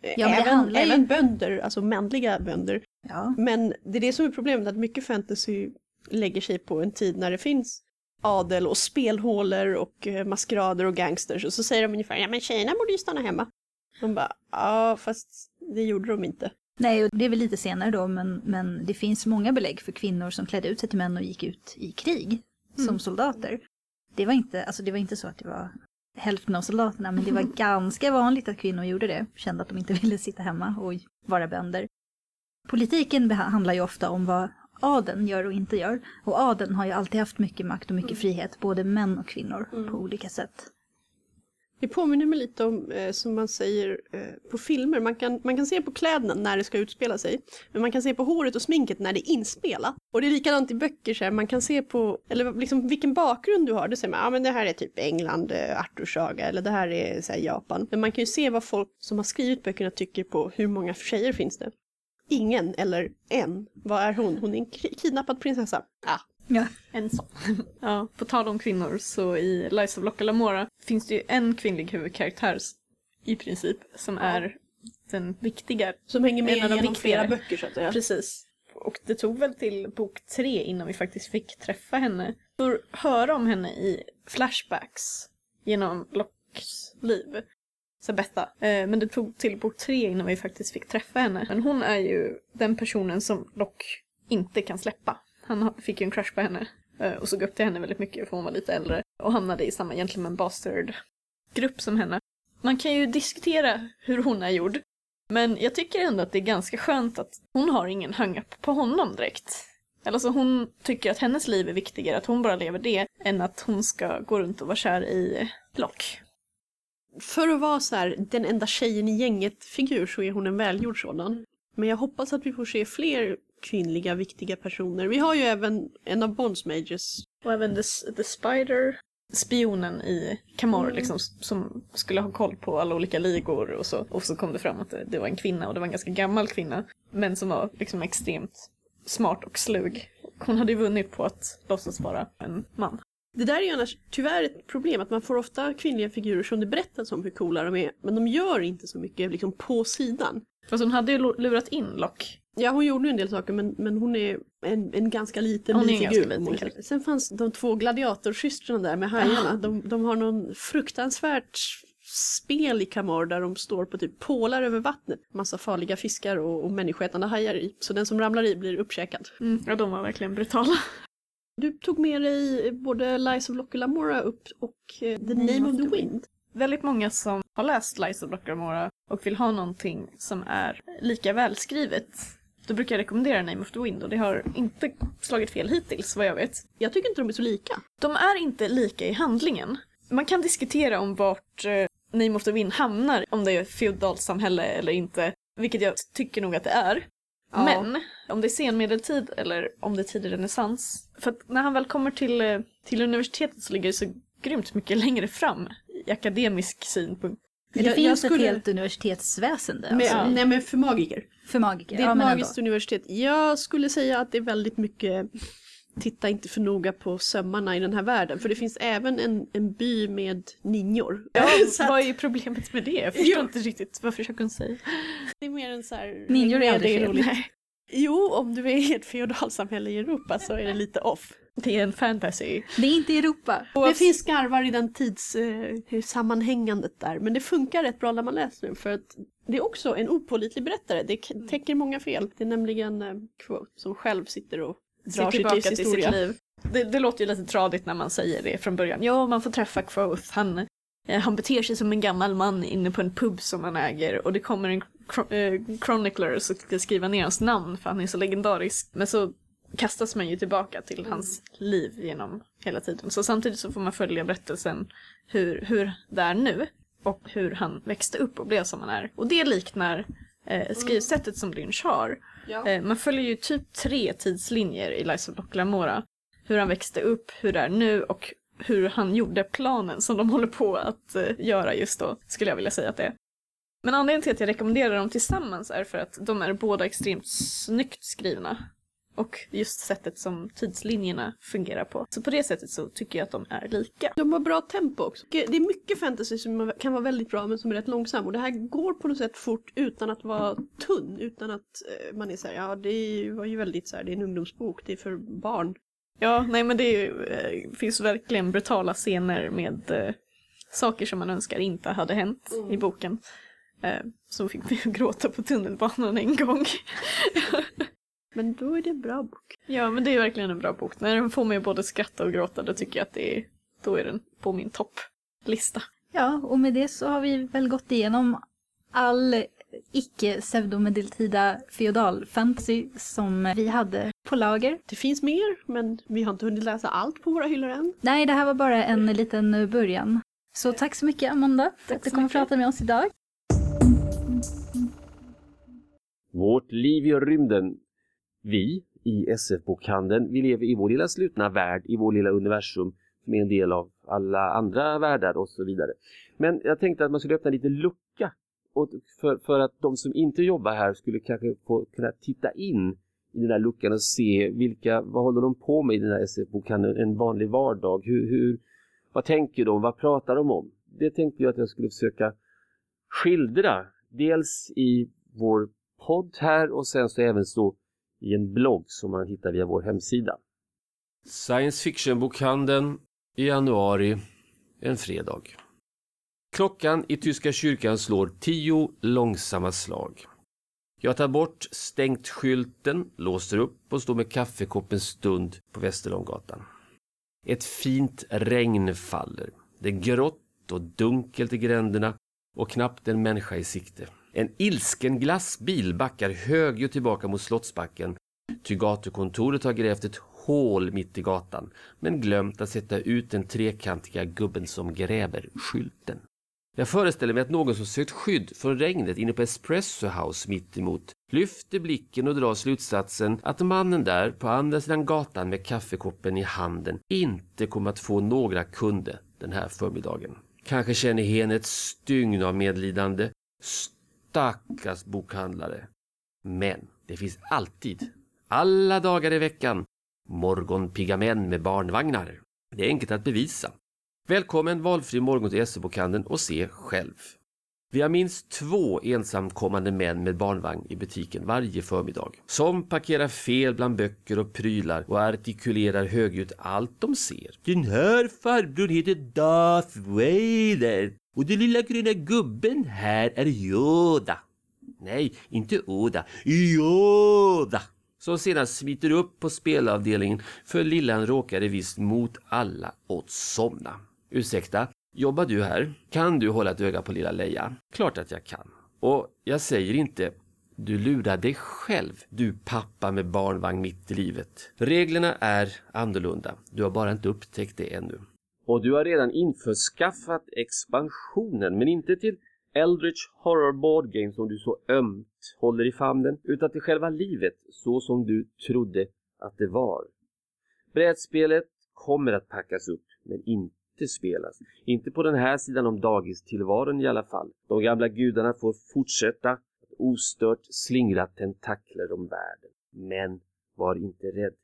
Ja, även, handlar- även bönder, alltså manliga bönder. Ja. Men det är det som är problemet, att mycket fantasy lägger sig på en tid när det finns adel och spelhålor och eh, maskerader och gangsters och så säger de ungefär ja men tjejerna borde ju stanna hemma. De bara ja fast det gjorde de inte. Nej, och det är väl lite senare då, men, men det finns många belägg för kvinnor som klädde ut sig till män och gick ut i krig som soldater. Det var, inte, alltså det var inte så att det var hälften av soldaterna, men det var ganska vanligt att kvinnor gjorde det. Kände att de inte ville sitta hemma och vara bönder. Politiken handlar ju ofta om vad adeln gör och inte gör. Och adeln har ju alltid haft mycket makt och mycket frihet, både män och kvinnor, på olika sätt. Det påminner mig lite om, eh, som man säger eh, på filmer, man kan, man kan se på kläderna när det ska utspela sig. Men man kan se på håret och sminket när det är inspelat. Och det är likadant i böcker, så här, man kan se på, eller liksom vilken bakgrund du har. då säger man, ja men det här är typ England, eh, Arthursaga, eller det här är så här, Japan. Men man kan ju se vad folk som har skrivit böckerna tycker på hur många tjejer finns det. Ingen eller en. Vad är hon? Hon är en kidnappad prinsessa. Ah, Ja. En sån. ja, på tal om kvinnor så i Lies of Locke Lamora finns det ju en kvinnlig huvudkaraktär i princip som är den viktiga. som hänger med genom flera böcker så att säga. Precis. Och det tog väl till bok tre innan vi faktiskt fick träffa henne. Får höra om henne i flashbacks genom Lockes liv. Sabetta. Eh, men det tog till bok tre innan vi faktiskt fick träffa henne. Men hon är ju den personen som Lock inte kan släppa. Han fick ju en crush på henne. Eh, och såg upp till henne väldigt mycket för hon var lite äldre. Och hamnade i samma gentleman bastard grupp som henne. Man kan ju diskutera hur hon är gjord. Men jag tycker ändå att det är ganska skönt att hon har ingen hang-up på honom direkt. Eller så hon tycker att hennes liv är viktigare, att hon bara lever det, än att hon ska gå runt och vara kär i Lock. För att vara så här, den enda tjejen i gänget-figur så är hon en välgjord sådan. Men jag hoppas att vi får se fler kvinnliga viktiga personer. Vi har ju även en av Bonds Majors. Och även The, the Spider, spionen i Camor Mm. liksom, som skulle ha koll på alla olika ligor och så. Och så kom det fram att det, det var en kvinna och det var en ganska gammal kvinna. Men som var liksom extremt smart och slug. Hon hade ju vunnit på att låtsas vara en man. Det där är ju annars tyvärr ett problem att man får ofta kvinnliga figurer som det berättas om hur coola de är. Men de gör inte så mycket liksom på sidan. Fast hon hade ju lurat in Lock. Ja, hon gjorde ju en del saker men, men hon är en, en ganska liten Hon karaktär. sätt. Sen fanns de två gladiatorsystrarna där med hajarna. De, de har någon fruktansvärt spel i Camor där de står på typ pålar över vattnet. Massa farliga fiskar och, och människoätande hajar i. Så den som ramlar i blir uppkäkad. Mm. Ja, de var verkligen brutala. Du tog med dig både Lies of Locke Lamora upp och eh, The Name, of the Wind. Väldigt många som har läst Lies of Blockamora och vill ha någonting som är lika välskrivet. Då brukar jag rekommendera Name of the Wind och det har inte slagit fel hittills vad jag vet. Jag tycker inte de är så lika. De är inte lika i handlingen. Man kan diskutera om vart eh, Name of the Wind hamnar, om det är feodalsamhälle eller inte, vilket jag tycker nog att det är. Ja. Men om det är senmedeltid eller om det är tidig renässans. För att när han väl kommer till, eh, till universitetet så ligger det så grymt mycket längre fram i akademisk synpunkt. Men det Jag- finns jag skulle- ett helt universitetsväsende Med, alltså, Nej men för magiker. för magiker. Det är ja, ett men ändå. magiskt universitet. Jag skulle säga att det är väldigt mycket Titta inte för noga på sömmarna i den här världen. För det finns även en, en by med ninjor. Ja, att vad är problemet med det? Jag förstår Jo. inte riktigt vad försöker hon säga. det är mer en så här... Ninjor är aldrig fel. roligt. Jo, om du är i ett feodalsamhälle i Europa så är det lite off. Det är en fantasy. Det är inte Europa. Det finns skarvar i den tidssammanhängandet där. Men det funkar rätt bra när man läser den. För att det är också en opålitlig berättare. Det k- täcker många fel. Det är nämligen eh, Quote som själv sitter och drar sitt tillbaka livs till sitt historia. liv. Det, det låter ju lite tradigt när man säger det från början. Ja, man får träffa Quoth. Han, eh, han beter sig som en gammal man inne på en pub som han äger och det kommer en eh, chronicler som ska skriva ner hans namn för han är så legendarisk. Men så kastas man ju tillbaka till hans liv genom hela tiden. Så samtidigt så får man följa berättelsen hur, hur det är nu och hur han växte upp och blev som han är. Och det liknar eh, skrivsättet som Lynch har. Ja. Eh, man följer ju typ tre tidslinjer i Lies of Doc Lamora. Hur han växte upp, hur det är nu och hur han gjorde planen som de håller på att eh, göra just då, skulle jag vilja säga att det är. Men anledningen till att jag rekommenderar dem tillsammans är för att de är båda extremt snyggt skrivna. Och just sättet som tidslinjerna fungerar på. Så på det sättet så tycker jag att de är lika. De har bra tempo också. Det är mycket fantasy som kan vara väldigt bra men som är rätt långsam. Och det här går på något sätt fort utan att vara tunn. Utan att eh, man är såhär, ja det var ju väldigt så här, det är en ungdomsbok, det är för barn. Ja, nej men det ju, eh, finns verkligen brutala scener med eh, saker som man önskar inte hade hänt i boken. Eh, så fick vi gråta på tunnelbanan en gång. Men då är det en bra bok. ja, men det är verkligen en bra bok. När den får mig både skratta och gråta, då tycker jag att det är, då är den på min topplista. Ja, och med det så har vi väl gått igenom all icke pseudomedeltida feodalfantasy som vi hade på lager. Det finns mer men vi har inte hunnit läsa allt på våra hyllor än. Nej, det här var bara en liten början. Så tack så mycket Amanda för att du kom och pratade med oss idag. Vårt liv i rymden. Vi i SF-bokhandeln, vi lever i vår lilla slutna värld, i vår lilla universum som är en del av alla andra världar och så vidare. Men jag tänkte att man skulle öppna en liten lucka för, för att de som inte jobbar här skulle kanske få kunna titta in i den här luckan och se vilka, vad håller de på med i den här SF-bokhandeln en vanlig vardag? Hur, hur, vad tänker de? Vad pratar de om? Det tänkte jag att jag skulle försöka skildra. Dels i vår podd här och sen så även så i en blogg som man hittar via vår hemsida. Science fiction-bokhandeln i januari, en fredag. Klockan i Tyska kyrkan slår tio långsamma slag. Jag tar bort stängt skylten, låser upp och står med kaffekoppen stund på Västerlånggatan. Ett fint regn faller. Det är grått och dunkelt i gränderna och knappt en människa i sikte. En ilsken glassbil backar högljutt tillbaka mot Slottsbacken ty gatukontoret har grävt ett hål mitt i gatan men glömt att sätta ut den trekantiga gubben som gräver-skylten. Jag föreställer mig att någon som sökt skydd från regnet inne på Espresso House mittemot lyfter blicken och drar slutsatsen att mannen där på andra sidan gatan med kaffekoppen i handen inte kommer att få några kunder den här förmiddagen. Kanske känner hen ett stygn av medlidande. Stackars bokhandlare. Men det finns alltid, alla dagar i veckan, morgonpigga män med barnvagnar. Det är enkelt att bevisa. Välkommen valfri morgon till SE-bokhandeln och se själv. Vi har minst två ensamkommande män med barnvagn i butiken varje förmiddag. Som parkerar fel bland böcker och prylar och artikulerar högljutt allt de ser. Den här farbrorn heter Darth Vader och den lilla gröna gubben här är Yoda. Nej, inte Oda. Yoda! Som sedan smiter upp på spelavdelningen för lillan råkade visst mot alla åt somna. Ursäkta, jobbar du här? Kan du hålla ett öga på lilla Leia? Klart att jag kan. Och jag säger inte du lurar dig själv, du pappa med barnvagn mitt i livet. Reglerna är annorlunda. Du har bara inte upptäckt det ännu. Och du har redan införskaffat expansionen, men inte till Eldritch Horror Board Game som du så ömt håller i famnen, utan till själva livet så som du trodde att det var. Brädspelet kommer att packas upp, men inte spelas. Inte på den här sidan om dagistillvaron i alla fall. De gamla gudarna får fortsätta att ostört slingra tentakler om världen. Men var inte rädd.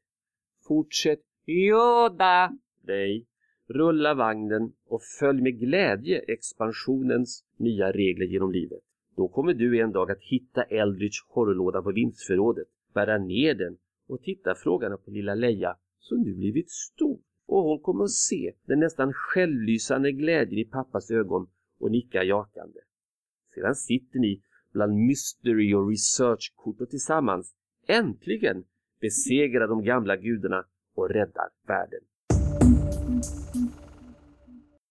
Fortsätt Yoda dig. Rulla vagnen och följ med glädje expansionens nya regler genom livet. Då kommer du en dag att hitta Eldritch horrorlådan på vinstförrådet, bära ner den och titta frågande på lilla Leia som nu blivit stor och hon kommer att se den nästan självlysande glädjen i pappas ögon och nicka jakande. Sedan sitter ni bland mystery och researchkort och tillsammans äntligen besegrar de gamla gudarna och räddar världen.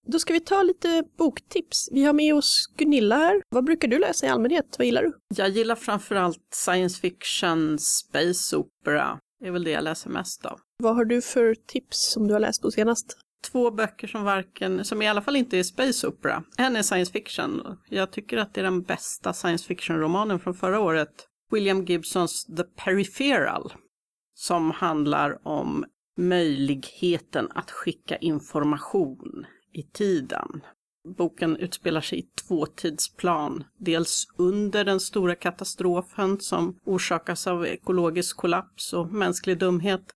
Då ska vi ta lite boktips. Vi har med oss Gunilla här. Vad brukar du läsa i allmänhet? Vad gillar du? Jag gillar framförallt science fiction, space opera. Det är väl det jag läser mest av. Vad har du för tips som du har läst på senast? Två böcker som varken, som i alla fall inte är space opera. En är science fiction. Jag tycker att det är den bästa science fiction-romanen från förra året. William Gibsons The Peripheral. Som handlar om möjligheten att skicka information i tiden. Boken utspelar sig i två tidsplan. Dels under den stora katastrofen som orsakas av ekologisk kollaps och mänsklig dumhet.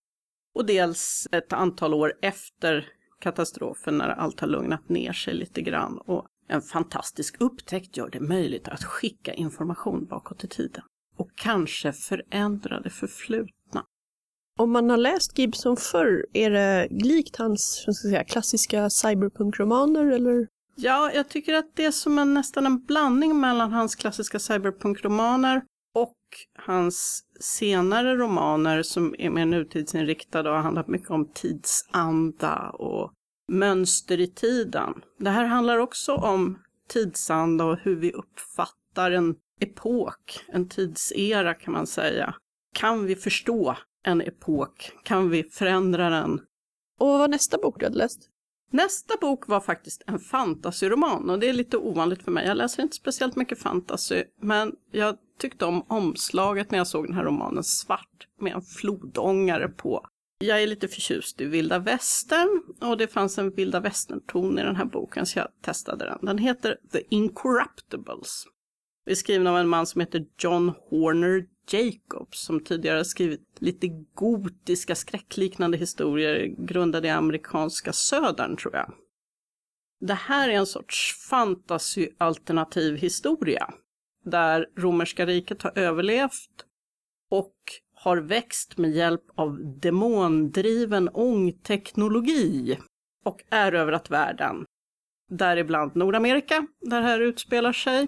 Och dels ett antal år efter katastrofen när allt har lugnat ner sig lite grann. Och en fantastisk upptäckt gör det möjligt att skicka information bakåt i tiden. Och kanske förändra det förflutna. Om man har läst Gibson förr, är det likt hans ska säga, klassiska cyberpunk-romaner eller? Ja, jag tycker att det är som en, nästan en blandning mellan hans klassiska cyberpunk-romaner hans senare romaner som är mer nutidsinriktade och har handlat mycket om tidsanda och mönster i tiden. Det här handlar också om tidsanda och hur vi uppfattar en epok, en tidsera kan man säga. Kan vi förstå en epok? Kan vi förändra den? Och vad var nästa bok du hade läst? Nästa bok var faktiskt en fantasyroman och det är lite ovanligt för mig. Jag läser inte speciellt mycket fantasy, men jag tyckte om omslaget när jag såg den här romanen svart med en flodångare på. Jag är lite förtjust i vilda västern och det fanns en vilda västern-ton i den här boken så jag testade den. Den heter The Incorruptibles. Det är skriven av en man som heter John Horner Jacobs som tidigare skrivit lite gotiska skräckliknande historier grundade i amerikanska södern tror jag. Det här är en sorts fantasy-alternativ historia där romerska riket har överlevt och har växt med hjälp av demondriven ångteknologi och erövrat världen. Däribland Nordamerika, där det här utspelar sig,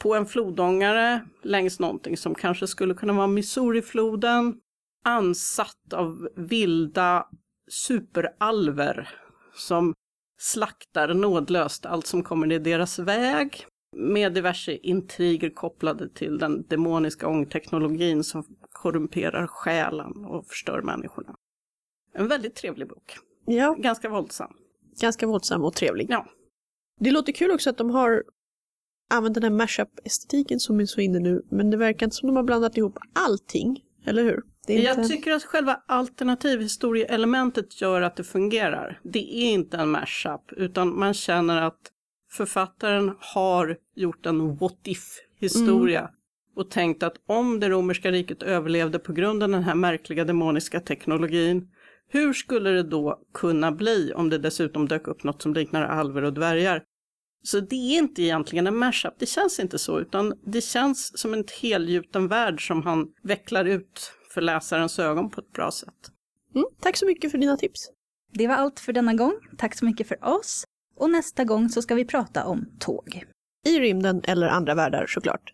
på en flodångare längs någonting som kanske skulle kunna vara Missourifloden, ansatt av vilda superalver som slaktar nådlöst allt som kommer i deras väg. med diverse intriger kopplade till den demoniska ångteknologin som korrumperar själen och förstör människorna. En väldigt trevlig bok. Ja, Ganska våldsam. ganska våldsam och trevlig. Ja. Det låter kul också att de har använt den här mashup-estetiken som är så inne nu, men det verkar inte som de har blandat ihop allting, eller hur? Är Jag inte... tycker att själva alternativhistorieelementet gör att det fungerar. Det är inte en mashup, utan man känner att författaren har gjort en what if-historia och tänkt att om det romerska riket överlevde på grund av den här märkliga demoniska teknologin, hur skulle det då kunna bli om det dessutom dök upp något som liknar alver och dvärgar? Så det är inte egentligen en mashup, det känns inte så, utan det känns som en helgjuten värld som han vecklar ut för läsarens ögon på ett bra sätt. Mm, tack så mycket för dina tips. Det var allt för denna gång. Tack så mycket för oss. Och nästa gång så ska vi prata om tåg. I rymden eller andra världar såklart.